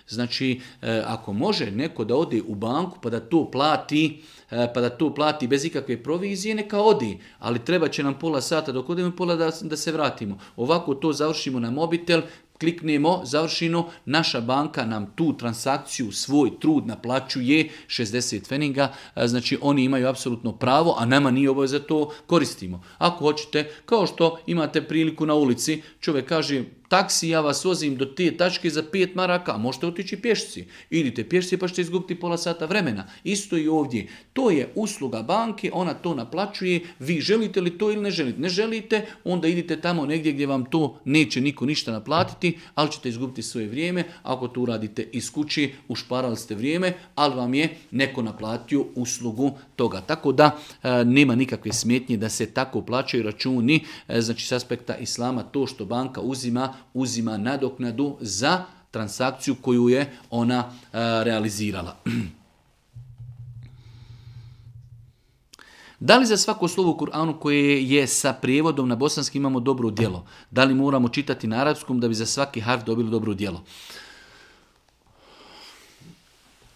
Znači, e, ako može neko da ode u banku pa da to plati E, pa da to plati bez ikakve provizije, neka odi. Ali treba će nam pola sata dok odemo pola da, da se vratimo. Ovako to završimo na mobitel, kliknemo, završino, naša banka nam tu transakciju, svoj trud naplaćuje 60 feninga, e, znači oni imaju apsolutno pravo, a nama nije za to koristimo. Ako hoćete, kao što imate priliku na ulici, čovjek kaže taksi, ja vas vozim do te tačke za pet maraka, možete otići pješci, Idite pješci pa ćete izgubiti pola sata vremena. Isto i ovdje. To je usluga banke, ona to naplaćuje, vi želite li to ili ne želite. Ne želite, onda idite tamo negdje gdje vam to neće niko ništa naplatiti, ali ćete izgubiti svoje vrijeme. Ako to uradite iz kući, ušparali ste vrijeme, ali vam je neko naplatio uslugu toga. Tako da e, nema nikakve smetnje da se tako plaćaju računi, e, znači s aspekta islama to što banka uzima, uzima nadoknadu za transakciju koju je ona e, realizirala. Da li za svako slovo u Kur'anu koje je sa prijevodom na bosanski imamo dobro djelo? Da li moramo čitati na arapskom da bi za svaki harf dobili dobro djelo?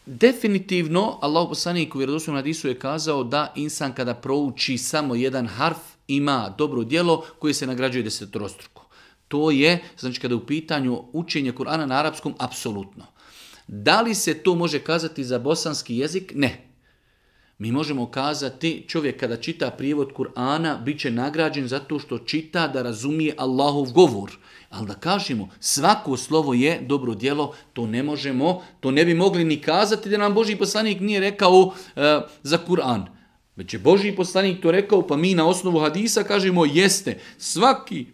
Definitivno, Allah poslanik u vjerodostojnom nadisu je kazao da insan kada prouči samo jedan harf ima dobro djelo koje se nagrađuje desetrostruko. To je, znači kada je u pitanju učenje Kur'ana na arapskom, apsolutno. Da li se to može kazati za bosanski jezik? Ne. Mi možemo kazati čovjek kada čita prijevod Kur'ana bit će nagrađen zato što čita da razumije Allahov govor. Ali da kažemo, svako slovo je dobro djelo, to ne možemo, to ne bi mogli ni kazati da nam Boži poslanik nije rekao e, za Kur'an. Već je Boži poslanik to rekao, pa mi na osnovu hadisa kažemo jeste, svaki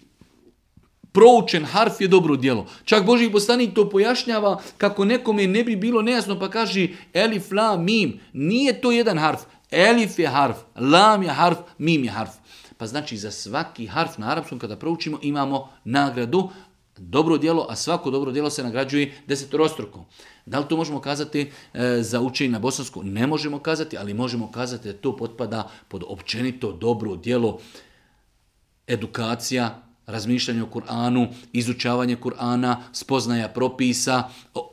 proučen harf je dobro djelo. Čak Boži poslanik to pojašnjava kako nekome ne bi bilo nejasno pa kaže elif, la, mim. Nije to jedan harf. Elif je harf, lam je harf, mim je harf pa znači za svaki harf na arapskom kada proučimo imamo nagradu, dobro djelo, a svako dobro djelo se nagrađuje desetorostruko. Da li to možemo kazati e, za učenje na bosansku? Ne možemo kazati, ali možemo kazati da to potpada pod općenito dobro djelo edukacija, razmišljanje o Kur'anu, izučavanje Kur'ana, spoznaja propisa,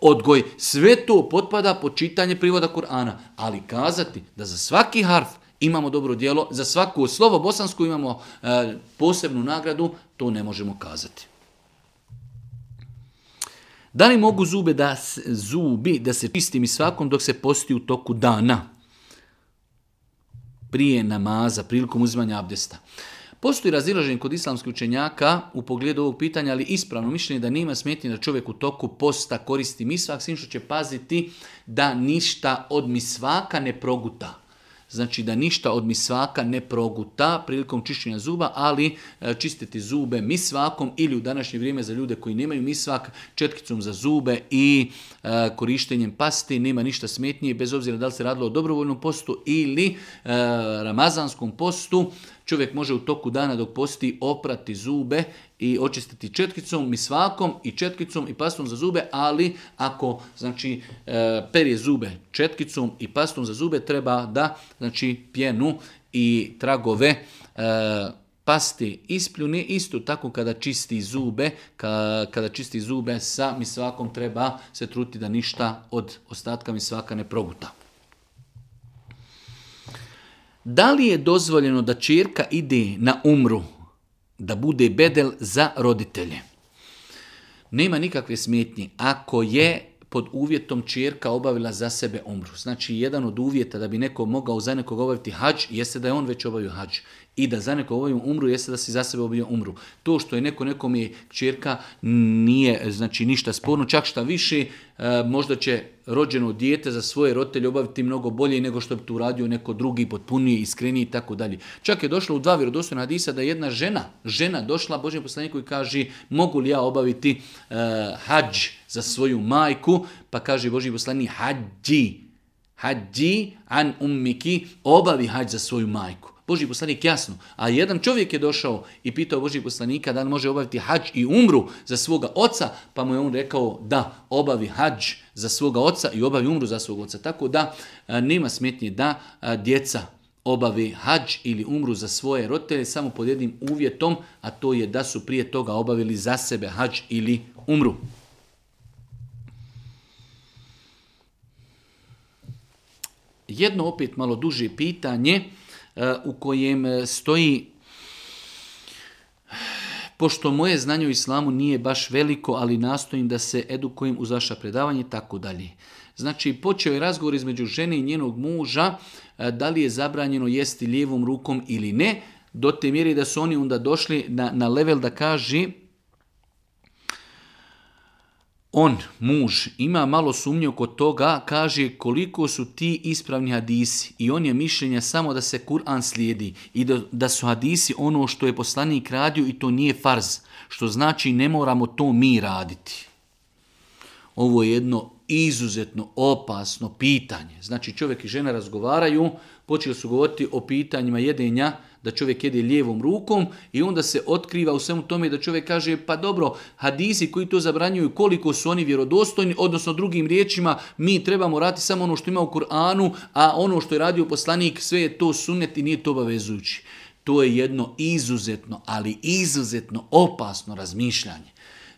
odgoj, sve to potpada pod čitanje privoda Kur'ana. Ali kazati da za svaki harf imamo dobro djelo, za svaku slovo bosansku imamo e, posebnu nagradu, to ne možemo kazati. Da li mogu zube da, zubi da se čistim i svakom dok se posti u toku dana? Prije namaza, prilikom uzimanja abdesta. Postoji razilaženje kod islamskih učenjaka u pogledu ovog pitanja, ali ispravno mišljenje da nema smetnje da čovjek u toku posta koristi misvak, svim što će paziti da ništa od misvaka ne proguta znači da ništa od misvaka ne proguta prilikom čišćenja zuba, ali e, čistiti zube misvakom ili u današnje vrijeme za ljude koji nemaju misvak, četkicom za zube i e, korištenjem pasti, nema ništa smetnije, bez obzira da li se radilo o dobrovoljnom postu ili e, ramazanskom postu, Čovjek može u toku dana dok posti oprati zube i očistiti četkicom mi svakom i četkicom i pastom za zube, ali ako znači e, perje zube četkicom i pastom za zube treba da znači pjenu i tragove e, pasti ispljuni, isto tako kada čisti zube, kada čisti zube sa mi svakom treba se truti da ništa od ostatka mi svaka ne proguta. Da li je dozvoljeno da čirka ide na umru, da bude bedel za roditelje? Nema nikakve smetnje ako je pod uvjetom čirka obavila za sebe umru. Znači, jedan od uvjeta da bi neko mogao za nekoga obaviti hađ jeste da je on već obavio hađ i da za neko ovim umru jeste da si za sebe obio umru. To što je neko nekom je čerka nije znači ništa sporno, čak šta više, e, možda će rođeno dijete za svoje roditelje obaviti mnogo bolje nego što bi tu uradio neko drugi, potpuniji, iskreniji i tako dalje. Čak je došlo u dva vjerodostojna hadisa da je jedna žena, žena došla Božem poslaniku i kaže mogu li ja obaviti uh, hađ za svoju majku, pa kaže Boži poslanik hađi, hađi an ummiki, obavi hađ za svoju majku. Boži poslanik jasno. A jedan čovjek je došao i pitao Boži poslanika da li može obaviti hađ i umru za svoga oca, pa mu je on rekao da obavi hađ za svoga oca i obavi umru za svog oca. Tako da nema smetnje da djeca obavi hađ ili umru za svoje roditelje samo pod jednim uvjetom, a to je da su prije toga obavili za sebe hađ ili umru. Jedno opet malo duže pitanje, E, u kojem e, stoji pošto moje znanje o islamu nije baš veliko, ali nastojim da se edukujem uz vaša predavanje tako dalje. Znači, počeo je razgovor između žene i njenog muža, e, da li je zabranjeno jesti lijevom rukom ili ne, do te mjeri da su oni onda došli na, na level da kaži on, muž, ima malo sumnje oko toga, kaže koliko su ti ispravni hadisi i on je mišljenja samo da se Kur'an slijedi i da, da su hadisi ono što je poslanik radio i to nije farz, što znači ne moramo to mi raditi. Ovo je jedno izuzetno opasno pitanje. Znači čovjek i žena razgovaraju, počeli su govoriti o pitanjima jedenja, da čovjek jede lijevom rukom i onda se otkriva u svemu tome da čovjek kaže pa dobro, hadisi koji to zabranjuju koliko su oni vjerodostojni, odnosno drugim riječima mi trebamo raditi samo ono što ima u Kur'anu, a ono što je radio poslanik sve je to sunet i nije to obavezujući. To je jedno izuzetno, ali izuzetno opasno razmišljanje.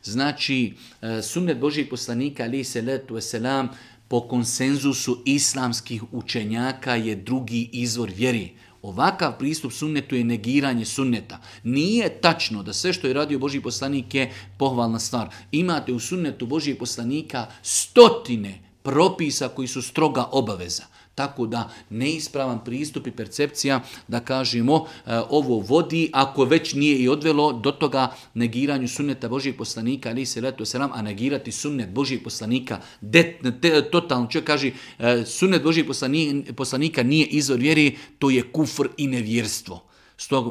Znači, e, sunnet Božijeg poslanika, ali se letu eselam, po konsenzusu islamskih učenjaka je drugi izvor vjeri. Ovakav pristup sunnetu je negiranje sunneta. Nije tačno da sve što je radio Božji poslanik je pohvalna stvar. Imate u sunnetu Božjih poslanika stotine propisa koji su stroga obaveza. Tako da neispravan pristup i percepcija da kažemo e, ovo vodi, ako već nije i odvelo do toga negiranju sunneta Božijeg poslanika, ali se leto selam, a negirati sunnet Božijeg poslanika, det, totalno čovjek kaže e, sunnet Božijeg poslanika nije izvor vjeri, to je kufr i nevjerstvo.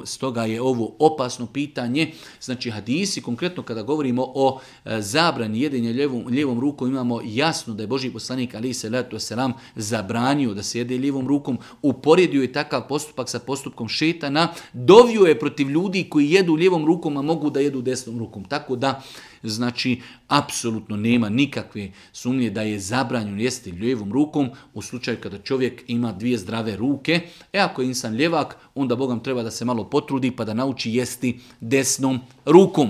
Stoga je ovo opasno pitanje. Znači hadisi, konkretno kada govorimo o e, zabrani jedenja ljevom, ljevom rukom, imamo jasno da je Boži poslanik Ali se Selam zabranio da se jede ljevom rukom, uporedio je takav postupak sa postupkom šetana, dovio je protiv ljudi koji jedu ljevom rukom, a mogu da jedu desnom rukom. Tako da znači apsolutno nema nikakve sumnje da je zabranjeno jesti ljevom rukom u slučaju kada čovjek ima dvije zdrave ruke. E ako je insan ljevak, onda bogam treba da se malo potrudi pa da nauči jesti desnom rukom.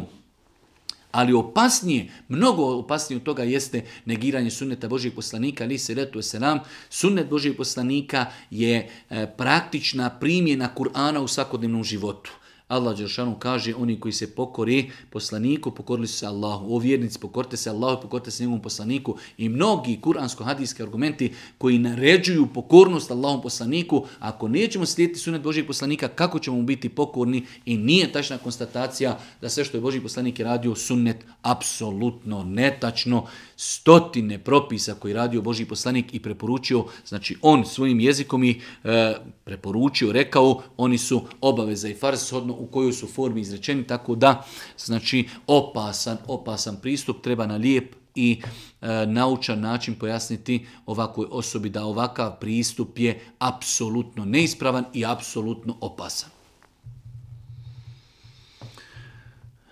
Ali opasnije, mnogo opasnije od toga jeste negiranje sunneta Božijeg poslanika, ali se se nam sunnet Božijeg poslanika je e, praktična primjena Kur'ana u svakodnevnom životu. Allah Đeršanu kaže, oni koji se pokori poslaniku, pokorili su se Allahu. O vjernici, pokorite se Allahu, pokorite se njegovom poslaniku. I mnogi kuransko-hadijski argumenti koji naređuju pokornost Allahom poslaniku, ako nećemo slijediti sunet Božijeg poslanika, kako ćemo biti pokorni? I nije tačna konstatacija da sve što je Božiji poslanik je radio sunet, apsolutno netačno. Stotine propisa koji je radio Božiji poslanik i preporučio, znači on svojim jezikom i e, preporučio, rekao, oni su obaveza i farz u kojoj su formi izrečeni, tako da znači opasan, opasan pristup treba na lijep i e, naučan način pojasniti ovakoj osobi da ovakav pristup je apsolutno neispravan i apsolutno opasan.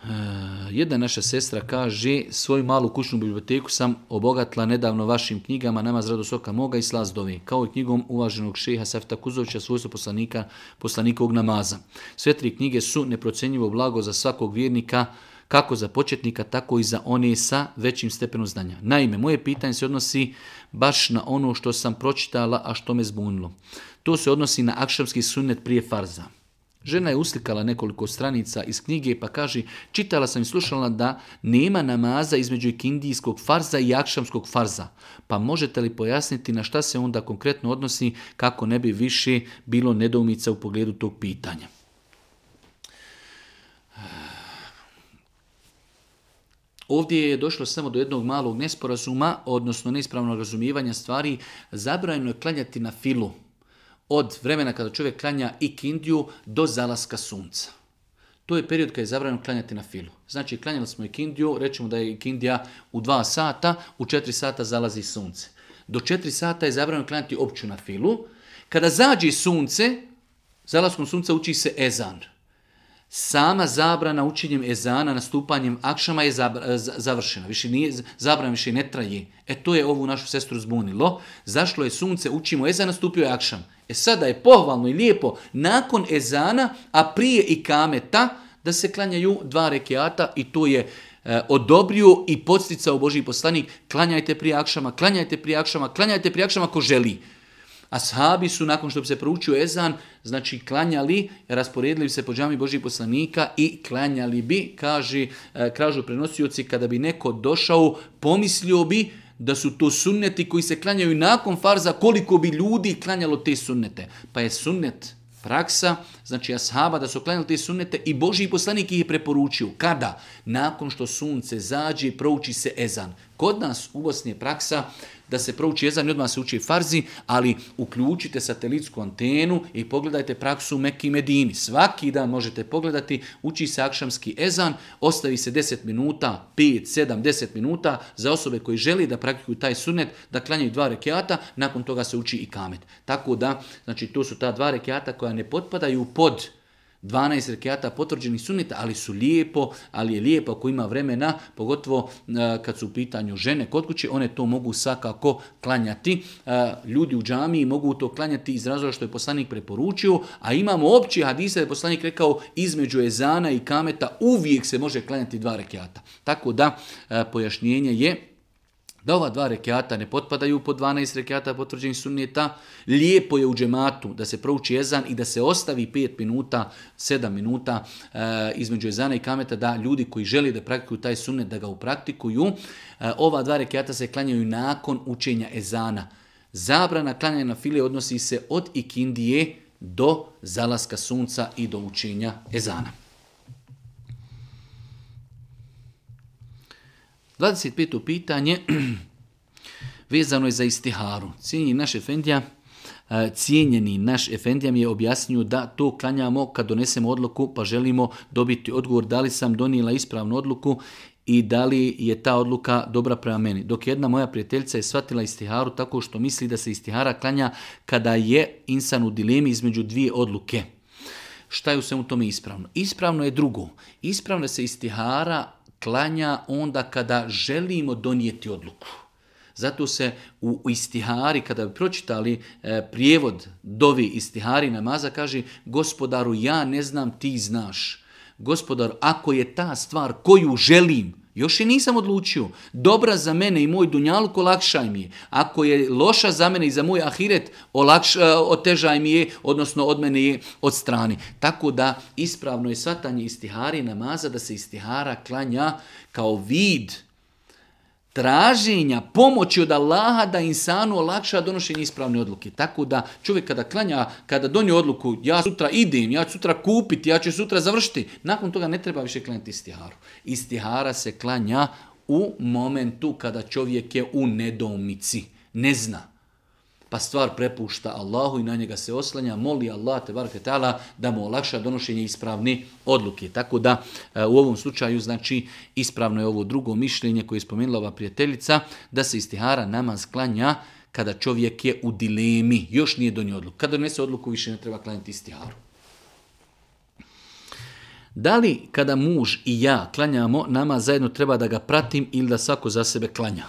E, jedna naša sestra kaže, svoju malu kućnu biblioteku sam obogatila nedavno vašim knjigama Nama zradu soka moga i slazdovi, kao i knjigom uvaženog šeha Safta Kuzovića, svojstvo poslanika, poslanikovog namaza. Sve tri knjige su neprocenjivo blago za svakog vjernika, kako za početnika, tako i za one sa većim stepenom znanja. Naime, moje pitanje se odnosi baš na ono što sam pročitala, a što me zbunilo. To se odnosi na akšamski sunnet prije farza. Žena je uslikala nekoliko stranica iz knjige pa kaže čitala sam i slušala da nema namaza između ikindijskog farza i jakšamskog farza. Pa možete li pojasniti na šta se onda konkretno odnosi kako ne bi više bilo nedoumica u pogledu tog pitanja? Ovdje je došlo samo do jednog malog nesporazuma, odnosno neispravnog razumijevanja stvari. Zabranjeno je klanjati na filu od vremena kada čovjek klanja i kindiju do zalaska sunca. To je period kada je zabranjeno klanjati na filu. Znači, klanjali smo i kindiju, rećemo da je ikindija u dva sata, u četiri sata zalazi sunce. Do četiri sata je zabranjeno klanjati opću na filu. Kada zađe sunce, zalaskom sunca uči se ezan sama zabrana učinjem ezana, nastupanjem akšama je e, završena. Više nije, zabrana više ne traje. E to je ovu našu sestru zbunilo. Zašlo je sunce, učimo Ezana, nastupio je akšam. E sada je pohvalno i lijepo nakon ezana, a prije i kameta, da se klanjaju dva rekiata i to je e, odobrio i podsticao Boži poslanik. Klanjajte prije akšama, klanjajte prije akšama, klanjajte prije akšama ako želi. Ashabi su nakon što bi se proučio ezan, znači klanjali, rasporedili bi se po džami Božih poslanika i klanjali bi, kaže, e, kražu prenosioci, kada bi neko došao, pomislio bi da su to sunneti koji se klanjaju nakon farza, koliko bi ljudi klanjalo te sunnete. Pa je sunnet praksa, znači ashaba da su klanjali te sunnete i Boži poslanik ih je preporučio. Kada? Nakon što sunce zađe, prouči se ezan. Kod nas u Bosni je praksa da se prouči jezan i odmah se uči farzi, ali uključite satelitsku antenu i pogledajte praksu u Mekki Medini. Svaki dan možete pogledati, uči se akšamski ezan, ostavi se 10 minuta, 5, 7, 10 minuta za osobe koji želi da praktikuju taj sunet, da klanjaju dva rekiata, nakon toga se uči i kamet. Tako da, znači, to su ta dva rekiata koja ne potpadaju pod 12 rekiata potvrđeni sunnita, ali su lijepo, ali je lijepo ako ima vremena, pogotovo e, kad su u pitanju žene kod kuće, one to mogu svakako klanjati. E, ljudi u džamiji mogu to klanjati iz razloga što je poslanik preporučio, a imamo opći hadisa da je poslanik rekao između ezana i kameta uvijek se može klanjati dva rekiata. Tako da e, pojašnjenje je da ova dva rekiata ne potpadaju po 12 rekiata potvrđenih sunnijeta. Lijepo je u džematu da se prouči jezan i da se ostavi 5 minuta, 7 minuta eh, između ezana i kameta da ljudi koji žele da praktikuju taj sunnet da ga upraktikuju. Eh, ova dva rekiata se klanjaju nakon učenja ezana. Zabrana klanjanja na file odnosi se od ikindije do zalaska sunca i do učenja ezana. 25. pitanje vezano je za istiharu. Cijenjeni naš Efendija, e, cijenjeni naš Efendija mi je objasnio da to klanjamo kad donesemo odluku pa želimo dobiti odgovor da li sam donijela ispravnu odluku i da li je ta odluka dobra prema meni. Dok jedna moja prijateljica je shvatila istiharu tako što misli da se istihara klanja kada je insan u dilemi između dvije odluke. Šta je u svemu tome ispravno? Ispravno je drugo. Ispravno se istihara klanja onda kada želimo donijeti odluku. Zato se u istihari, kada bi pročitali e, prijevod dovi istihari namaza, kaže gospodaru ja ne znam, ti znaš. Gospodar, ako je ta stvar koju želim, još je nisam odlučio. Dobra za mene i moj dunjaluk olakšaj mi je. Ako je loša za mene i za moj ahiret, olakš, e, otežaj mi je, odnosno od mene je od strani. Tako da ispravno je svatanje istihari namaza da se istihara klanja kao vid traženja pomoći od Allaha da insanu olakša donošenje ispravne odluke. Tako da čovjek kada klanja, kada donio odluku ja sutra idem, ja ću sutra kupiti, ja ću sutra završiti, nakon toga ne treba više klanjati istiharu. Istihara se klanja u momentu kada čovjek je u nedoumici, ne zna pa stvar prepušta Allahu i na njega se oslanja, moli Allah te barke da mu olakša donošenje ispravne odluke. Tako da e, u ovom slučaju znači ispravno je ovo drugo mišljenje koje je spomenula ova prijateljica da se istihara nama sklanja kada čovjek je u dilemi, još nije donio odluku. Kada donese odluku više ne treba klanjati istiharu. Da li kada muž i ja klanjamo, nama zajedno treba da ga pratim ili da svako za sebe klanja?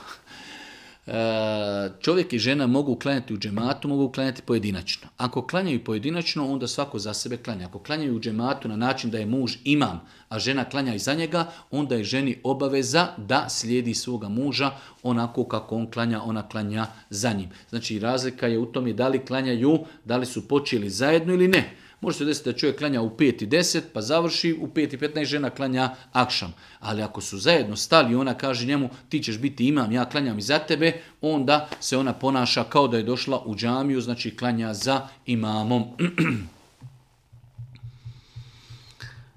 čovjek i žena mogu klanjati u džematu, mogu klanjati pojedinačno. Ako klanjaju pojedinačno, onda svako za sebe klanja. Ako klanjaju u džematu na način da je muž imam, a žena klanja iza njega, onda je ženi obaveza da slijedi svoga muža onako kako on klanja, ona klanja za njim. Znači razlika je u tome da li klanjaju, da li su počeli zajedno ili ne. Može se desiti da čovjek klanja u 5 i 10, pa završi, u 5 i 15 žena klanja akšam. Ali ako su zajedno stali, i ona kaže njemu ti ćeš biti imam, ja klanjam i za tebe, onda se ona ponaša kao da je došla u džamiju, znači klanja za imamom.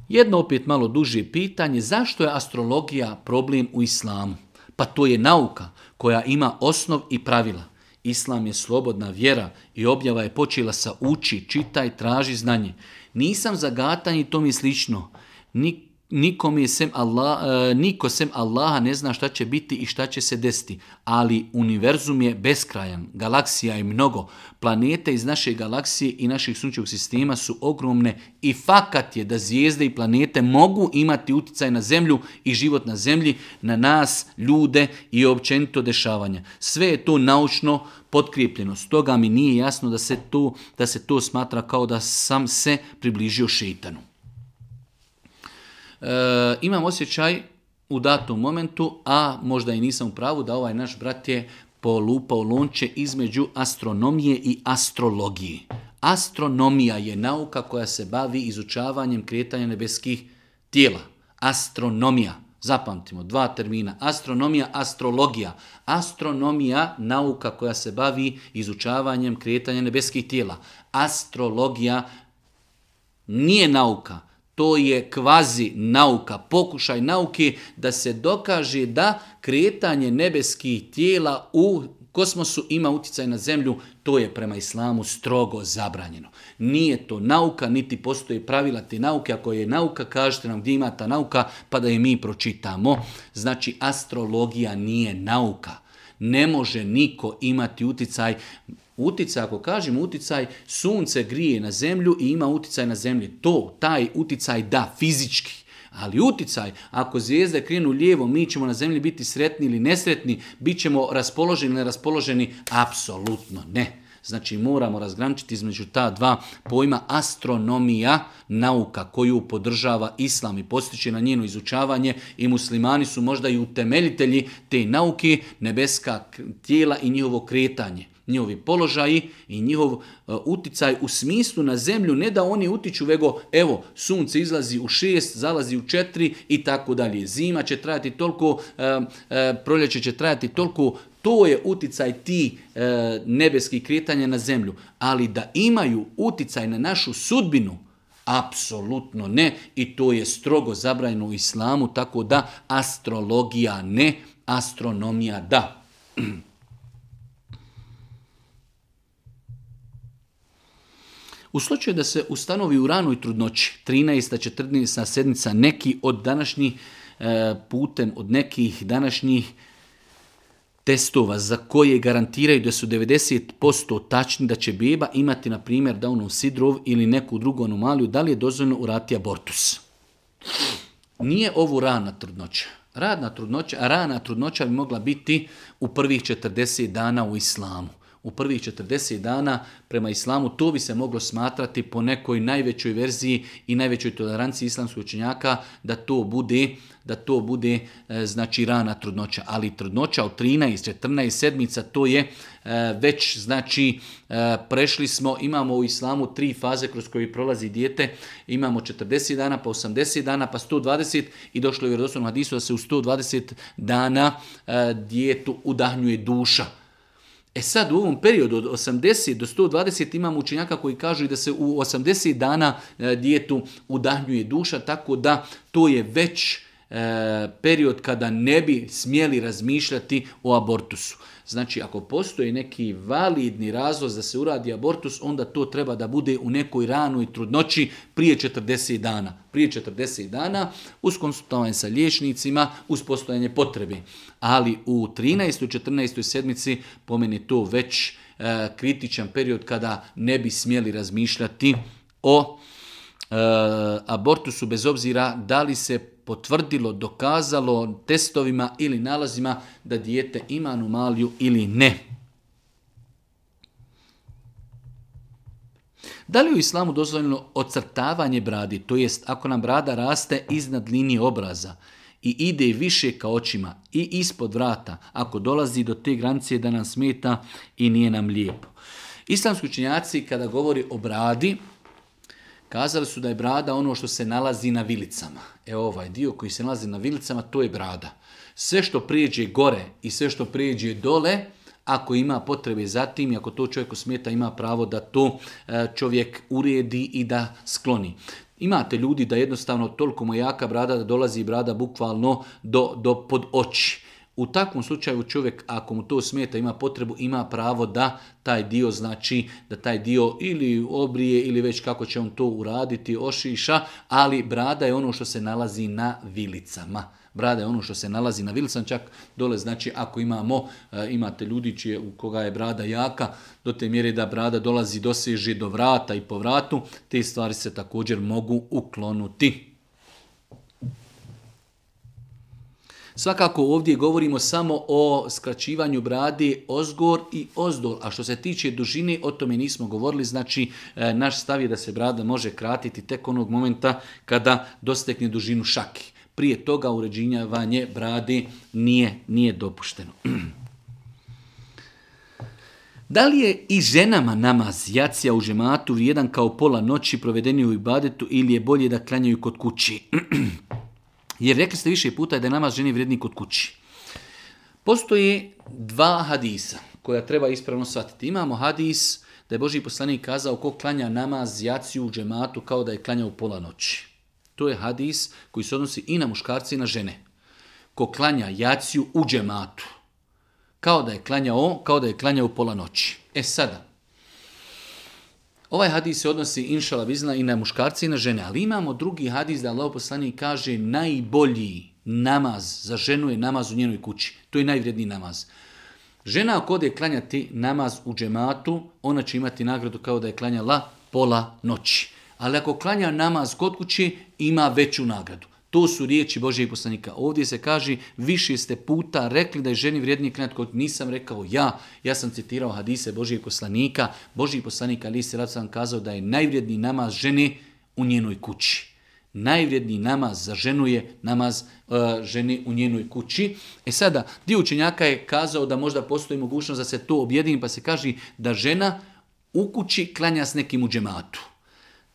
Jedno opet malo duže pitanje, zašto je astrologija problem u islamu? Pa to je nauka koja ima osnov i pravila. Islam je slobodna vjera i objava je počela sa uči, čitaj, traži znanje. Nisam zagatan i to mi slično. Nik nikom sem Allah, e, niko sem Allaha ne zna šta će biti i šta će se desiti, ali univerzum je beskrajan, galaksija je mnogo, planete iz naše galaksije i naših sunčevog sistema su ogromne i fakat je da zvijezde i planete mogu imati utjecaj na zemlju i život na zemlji, na nas, ljude i općenito dešavanja. Sve je to naučno potkrijepljeno, stoga mi nije jasno da se to, da se to smatra kao da sam se približio šeitanu. Eh, imam osjećaj u datom momentu, a možda i nisam u pravu, da ovaj naš brat je polupao lonče između astronomije i astrologije. Astronomija je nauka koja se bavi izučavanjem kretanja nebeskih tijela. Astronomija. Zapamtimo, dva termina. Astronomija, astrologija. Astronomija, nauka koja se bavi izučavanjem kretanja nebeskih tijela. Astrologija nije nauka to je kvazi nauka, pokušaj nauke da se dokaže da kretanje nebeskih tijela u kosmosu ima utjecaj na zemlju, to je prema islamu strogo zabranjeno. Nije to nauka, niti postoje pravila te nauke. Ako je nauka, kažete nam gdje ima ta nauka, pa da je mi pročitamo. Znači, astrologija nije nauka ne može niko imati uticaj. Uticaj, ako kažem uticaj, sunce grije na zemlju i ima uticaj na zemlji. To, taj uticaj da, fizički. Ali uticaj, ako zvijezde krenu lijevo, mi ćemo na zemlji biti sretni ili nesretni, bit ćemo raspoloženi ili neraspoloženi, apsolutno ne. Znači moramo razgraničiti između ta dva pojma astronomija, nauka koju podržava islam i postiče na njeno izučavanje i muslimani su možda i utemeljitelji te nauke, nebeska tijela i njihovo kretanje njihovi položaji i njihov e, uticaj u smislu na zemlju, ne da oni utiču, vego evo, sunce izlazi u šest, zalazi u četiri i tako dalje. Zima će trajati toliko, e, e, proljeće će trajati toliko, to je uticaj ti e, nebeskih kretanja na zemlju. Ali da imaju uticaj na našu sudbinu, apsolutno ne. I to je strogo zabranjeno u islamu, tako da astrologija ne, astronomija da. U slučaju da se ustanovi u ranoj trudnoći, 13. 14. sedmica, neki od današnjih e, putem od nekih današnjih testova za koje garantiraju da su 90% tačni da će beba imati, na primjer, Downov sidrov ili neku drugu anomaliju, da li je dozvoljno urati abortus? Nije ovo rana trudnoća. Radna trudnoća, rana trudnoća bi mogla biti u prvih 40 dana u islamu u prvih 40 dana prema islamu, to bi se moglo smatrati po nekoj najvećoj verziji i najvećoj toleranciji islamskog učenjaka da to bude da to bude e, znači rana trudnoća, ali trudnoća od 13, 14 sedmica to je e, već znači e, prešli smo, imamo u islamu tri faze kroz koje prolazi dijete, imamo 40 dana, pa 80 dana, pa 120 i došlo je u vjerodostojnom hadisu da se u 120 dana dijetu udahnjuje duša E sad u ovom periodu od 80 do 120 imamo učenjaka koji kažu da se u 80 dana e, dijetu udahnjuje duša, tako da to je već e, period kada ne bi smjeli razmišljati o abortusu. Znači, ako postoji neki validni razlog da se uradi abortus, onda to treba da bude u nekoj ranoj trudnoći prije 40 dana. Prije 40 dana uz konsultovanje sa liječnicima, uz postojanje potrebe. Ali u 13. 14. sedmici po meni to već e, kritičan period kada ne bi smjeli razmišljati o e, abortusu bez obzira da li se potvrdilo, dokazalo testovima ili nalazima da dijete ima anomaliju ili ne. Da li u islamu dozvoljeno ocrtavanje bradi, to jest ako nam brada raste iznad linije obraza i ide više ka očima i ispod vrata, ako dolazi do te granice da nam smeta i nije nam lijepo. Islamski učinjaci kada govori o bradi, Kazali su da je brada ono što se nalazi na vilicama. E ovaj dio koji se nalazi na vilicama, to je brada. Sve što prijeđe gore i sve što prijeđe dole, ako ima potrebe za tim i ako to čovjeku smeta, ima pravo da to e, čovjek uredi i da skloni. Imate ljudi da jednostavno toliko mojaka brada da dolazi brada bukvalno do, do pod oči u takvom slučaju čovjek ako mu to smeta ima potrebu ima pravo da taj dio znači da taj dio ili obrije ili već kako će on to uraditi ošiša, ali brada je ono što se nalazi na vilicama. Brada je ono što se nalazi na vilicama, čak dole znači ako imamo, e, imate ljudi čije, u koga je brada jaka, do te mjere da brada dolazi, doseže do vrata i po vratu, te stvari se također mogu uklonuti. Svakako ovdje govorimo samo o skraćivanju brade ozgor i ozdol, a što se tiče dužine, o tome nismo govorili, znači e, naš stav je da se brada može kratiti tek onog momenta kada dostekne dužinu šaki. Prije toga uređivanje brade nije, nije dopušteno. Da li je i ženama namaz jacija u žematu vrijedan kao pola noći provedeni u ibadetu ili je bolje da klanjaju kod kući? Jer rekli ste više puta da je namaz ženi vrijedni kod kući. Postoji dva hadisa koja treba ispravno shvatiti. Imamo hadis da je Boži poslanik kazao ko klanja namaz jaciju u džematu kao da je klanja u pola noći. To je hadis koji se odnosi i na muškarce i na žene. Ko klanja jaciju u džematu kao da je klanjao, kao da je klanjao pola noći. E sada, Ovaj hadis se odnosi inšala vizna i na muškarce i na žene, ali imamo drugi hadis da Allah kaže najbolji namaz za ženu je namaz u njenoj kući. To je najvrijedniji namaz. Žena ako ode klanjati namaz u džematu, ona će imati nagradu kao da je klanjala pola noći. Ali ako klanja namaz kod kući ima veću nagradu. To su riječi Božijeg poslanika. Ovdje se kaže više ste puta rekli da je ženi vrijednije kratko. Nisam rekao ja. Ja sam citirao hadise Božijeg poslanika. Božiji poslanika Ali se sam kazao da je najvrijedniji namaz žene u njenoj kući. Najvrijedniji namaz za ženu je namaz e, žene u njenoj kući. E sada, dio učenjaka je kazao da možda postoji mogućnost da se to objedini pa se kaže da žena u kući klanja s nekim u džematu.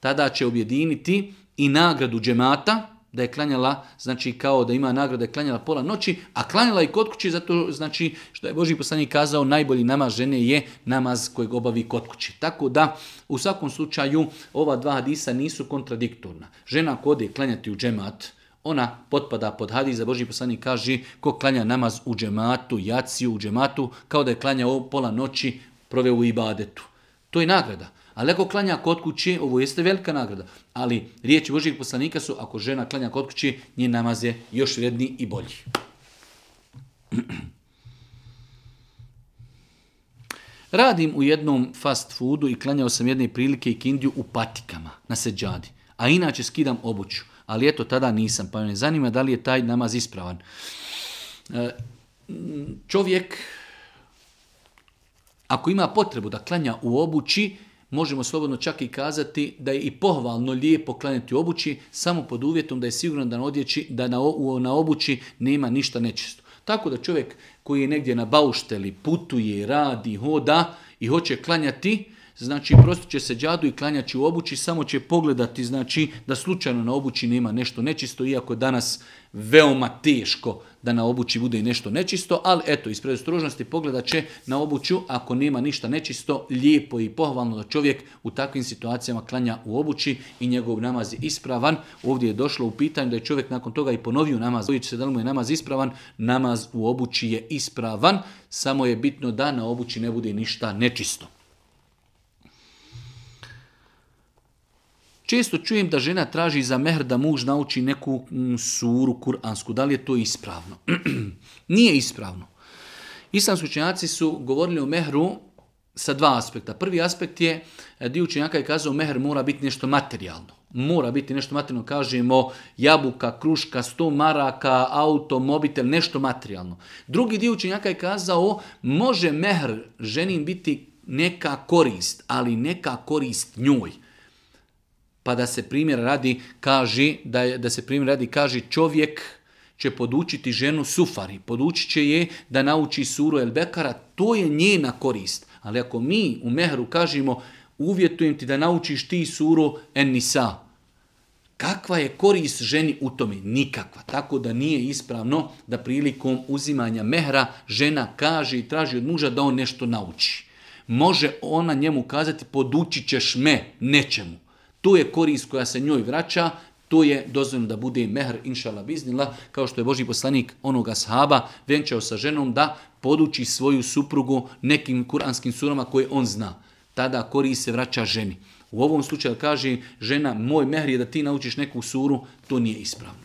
Tada će objediniti i nagradu džemata, da je klanjala, znači kao da ima nagrada, je klanjala pola noći, a klanjala i kod kući, zato znači što je Boži poslanik kazao, najbolji namaz žene je namaz kojeg obavi kod kući. Tako da, u svakom slučaju, ova dva hadisa nisu kontradiktorna. Žena kod ode klanjati u džemat, ona potpada pod hadis za Boži poslanik kaže ko klanja namaz u džematu, jaciju u džematu, kao da je klanjao pola noći proveo u ibadetu. To je nagrada. Ali ako klanja kod kući, ovo jeste velika nagrada. Ali riječi Božih poslanika su, ako žena klanja kod kući, njen namaz je još vredniji i bolji. Radim u jednom fast foodu i klanjao sam jedne prilike i kindiju u patikama, na seđadi. A inače skidam obuću. Ali eto, tada nisam. Pa me zanima da li je taj namaz ispravan. E, mm, čovjek, ako ima potrebu da klanja u obući, možemo slobodno čak i kazati da je i pohvalno lijepo klanjati obući samo pod uvjetom da je sigurno da na, odjeći, da na, na obući nema ništa nečisto. Tako da čovjek koji je negdje na baušteli, putuje, radi, hoda i hoće klanjati, znači prostit će se đadu i klanjaći u obući, samo će pogledati znači da slučajno na obući nema nešto nečisto, iako je danas veoma teško da na obući bude i nešto nečisto, ali eto, iz predostrožnosti pogledat će na obuću, ako nema ništa nečisto, lijepo i pohvalno da čovjek u takvim situacijama klanja u obući i njegov namaz je ispravan. Ovdje je došlo u pitanju da je čovjek nakon toga i ponovio namaz, će se da li mu je namaz ispravan, namaz u obući je ispravan, samo je bitno da na obući ne bude ništa nečisto. Često čujem da žena traži za mehr da muž nauči neku mm, suru kuransku. Da li je to ispravno? Nije ispravno. Islamski učenjaci su govorili o mehru sa dva aspekta. Prvi aspekt je, e, dio učenjaka je kazao, mehr mora biti nešto materijalno. Mora biti nešto materijalno, kažemo jabuka, kruška, sto maraka, auto, mobitel, nešto materijalno. Drugi dio učenjaka je kazao, može mehr ženin biti neka korist, ali neka korist njoj pa da se primjer radi kaže, da, da se primjer radi kaže čovjek će podučiti ženu sufari, podučit će je da nauči suru el bekara, to je njena korist. Ali ako mi u mehru kažemo uvjetujem ti da naučiš ti suru en nisa, kakva je korist ženi u tome? Nikakva. Tako da nije ispravno da prilikom uzimanja mehra žena kaže i traži od muža da on nešto nauči. Može ona njemu kazati podučit ćeš me nečemu to je korist koja se njoj vraća, to je dozvoljeno da bude mehr, inšala biznila, kao što je Boži poslanik onoga sahaba venčao sa ženom da poduči svoju suprugu nekim kuranskim surama koje on zna. Tada korist se vraća ženi. U ovom slučaju kaže žena, moj mehr je da ti naučiš neku suru, to nije ispravno.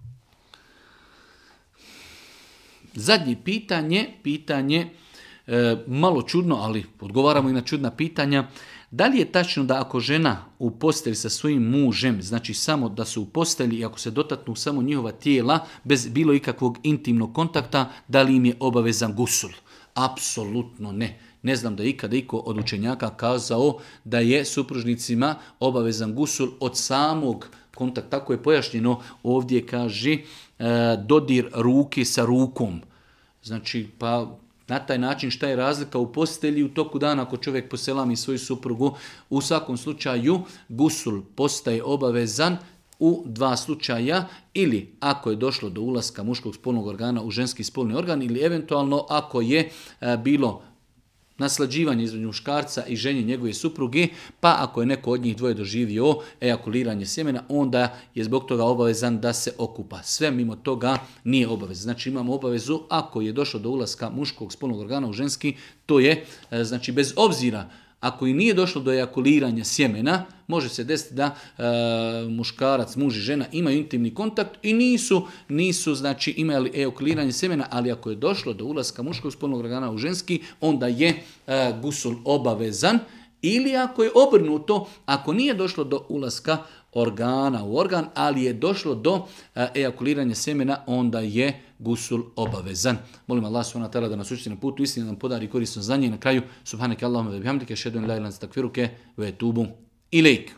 Zadnje pitanje, pitanje E, malo čudno, ali odgovaramo i na čudna pitanja. Da li je tačno da ako žena u postelji sa svojim mužem, znači samo da su u postelji i ako se dotaknu samo njihova tijela, bez bilo ikakvog intimnog kontakta, da li im je obavezan gusul? Apsolutno ne. Ne znam da je ikada iko od učenjaka kazao da je supružnicima obavezan gusul od samog kontakta. Tako je pojašnjeno ovdje kaže e, dodir ruke sa rukom. Znači, pa na taj način šta je razlika u postelji u toku dana ako čovjek poselami svoju suprugu. U svakom slučaju gusul postaje obavezan u dva slučaja ili ako je došlo do ulaska muškog spolnog organa u ženski spolni organ ili eventualno ako je e, bilo naslađivanje između muškarca i ženje njegove supruge, pa ako je neko od njih dvoje doživio ejakuliranje sjemena, onda je zbog toga obavezan da se okupa. Sve mimo toga nije obaveza. Znači imamo obavezu ako je došlo do ulaska muškog spolnog organa u ženski, to je e, znači bez obzira ako i nije došlo do ejakuliranja sjemena, može se desiti da e, muškarac, muž i žena imaju intimni kontakt i nisu, nisu znači imali ejakuliranje sjemena, ali ako je došlo do ulaska muškog spolnog organa u ženski, onda je e, gusul obavezan. Ili ako je obrnuto, ako nije došlo do ulaska organa u organ, ali je došlo do e, ejakuliranja sjemena, onda je gusul obavezan. Molim Allah subhanahu wa da nas učiti na putu istine, da nam podari korisno znanje i na kraju subhanak Allahumma ve bihamdike šedun la ilaha illa ve tubu ilaik.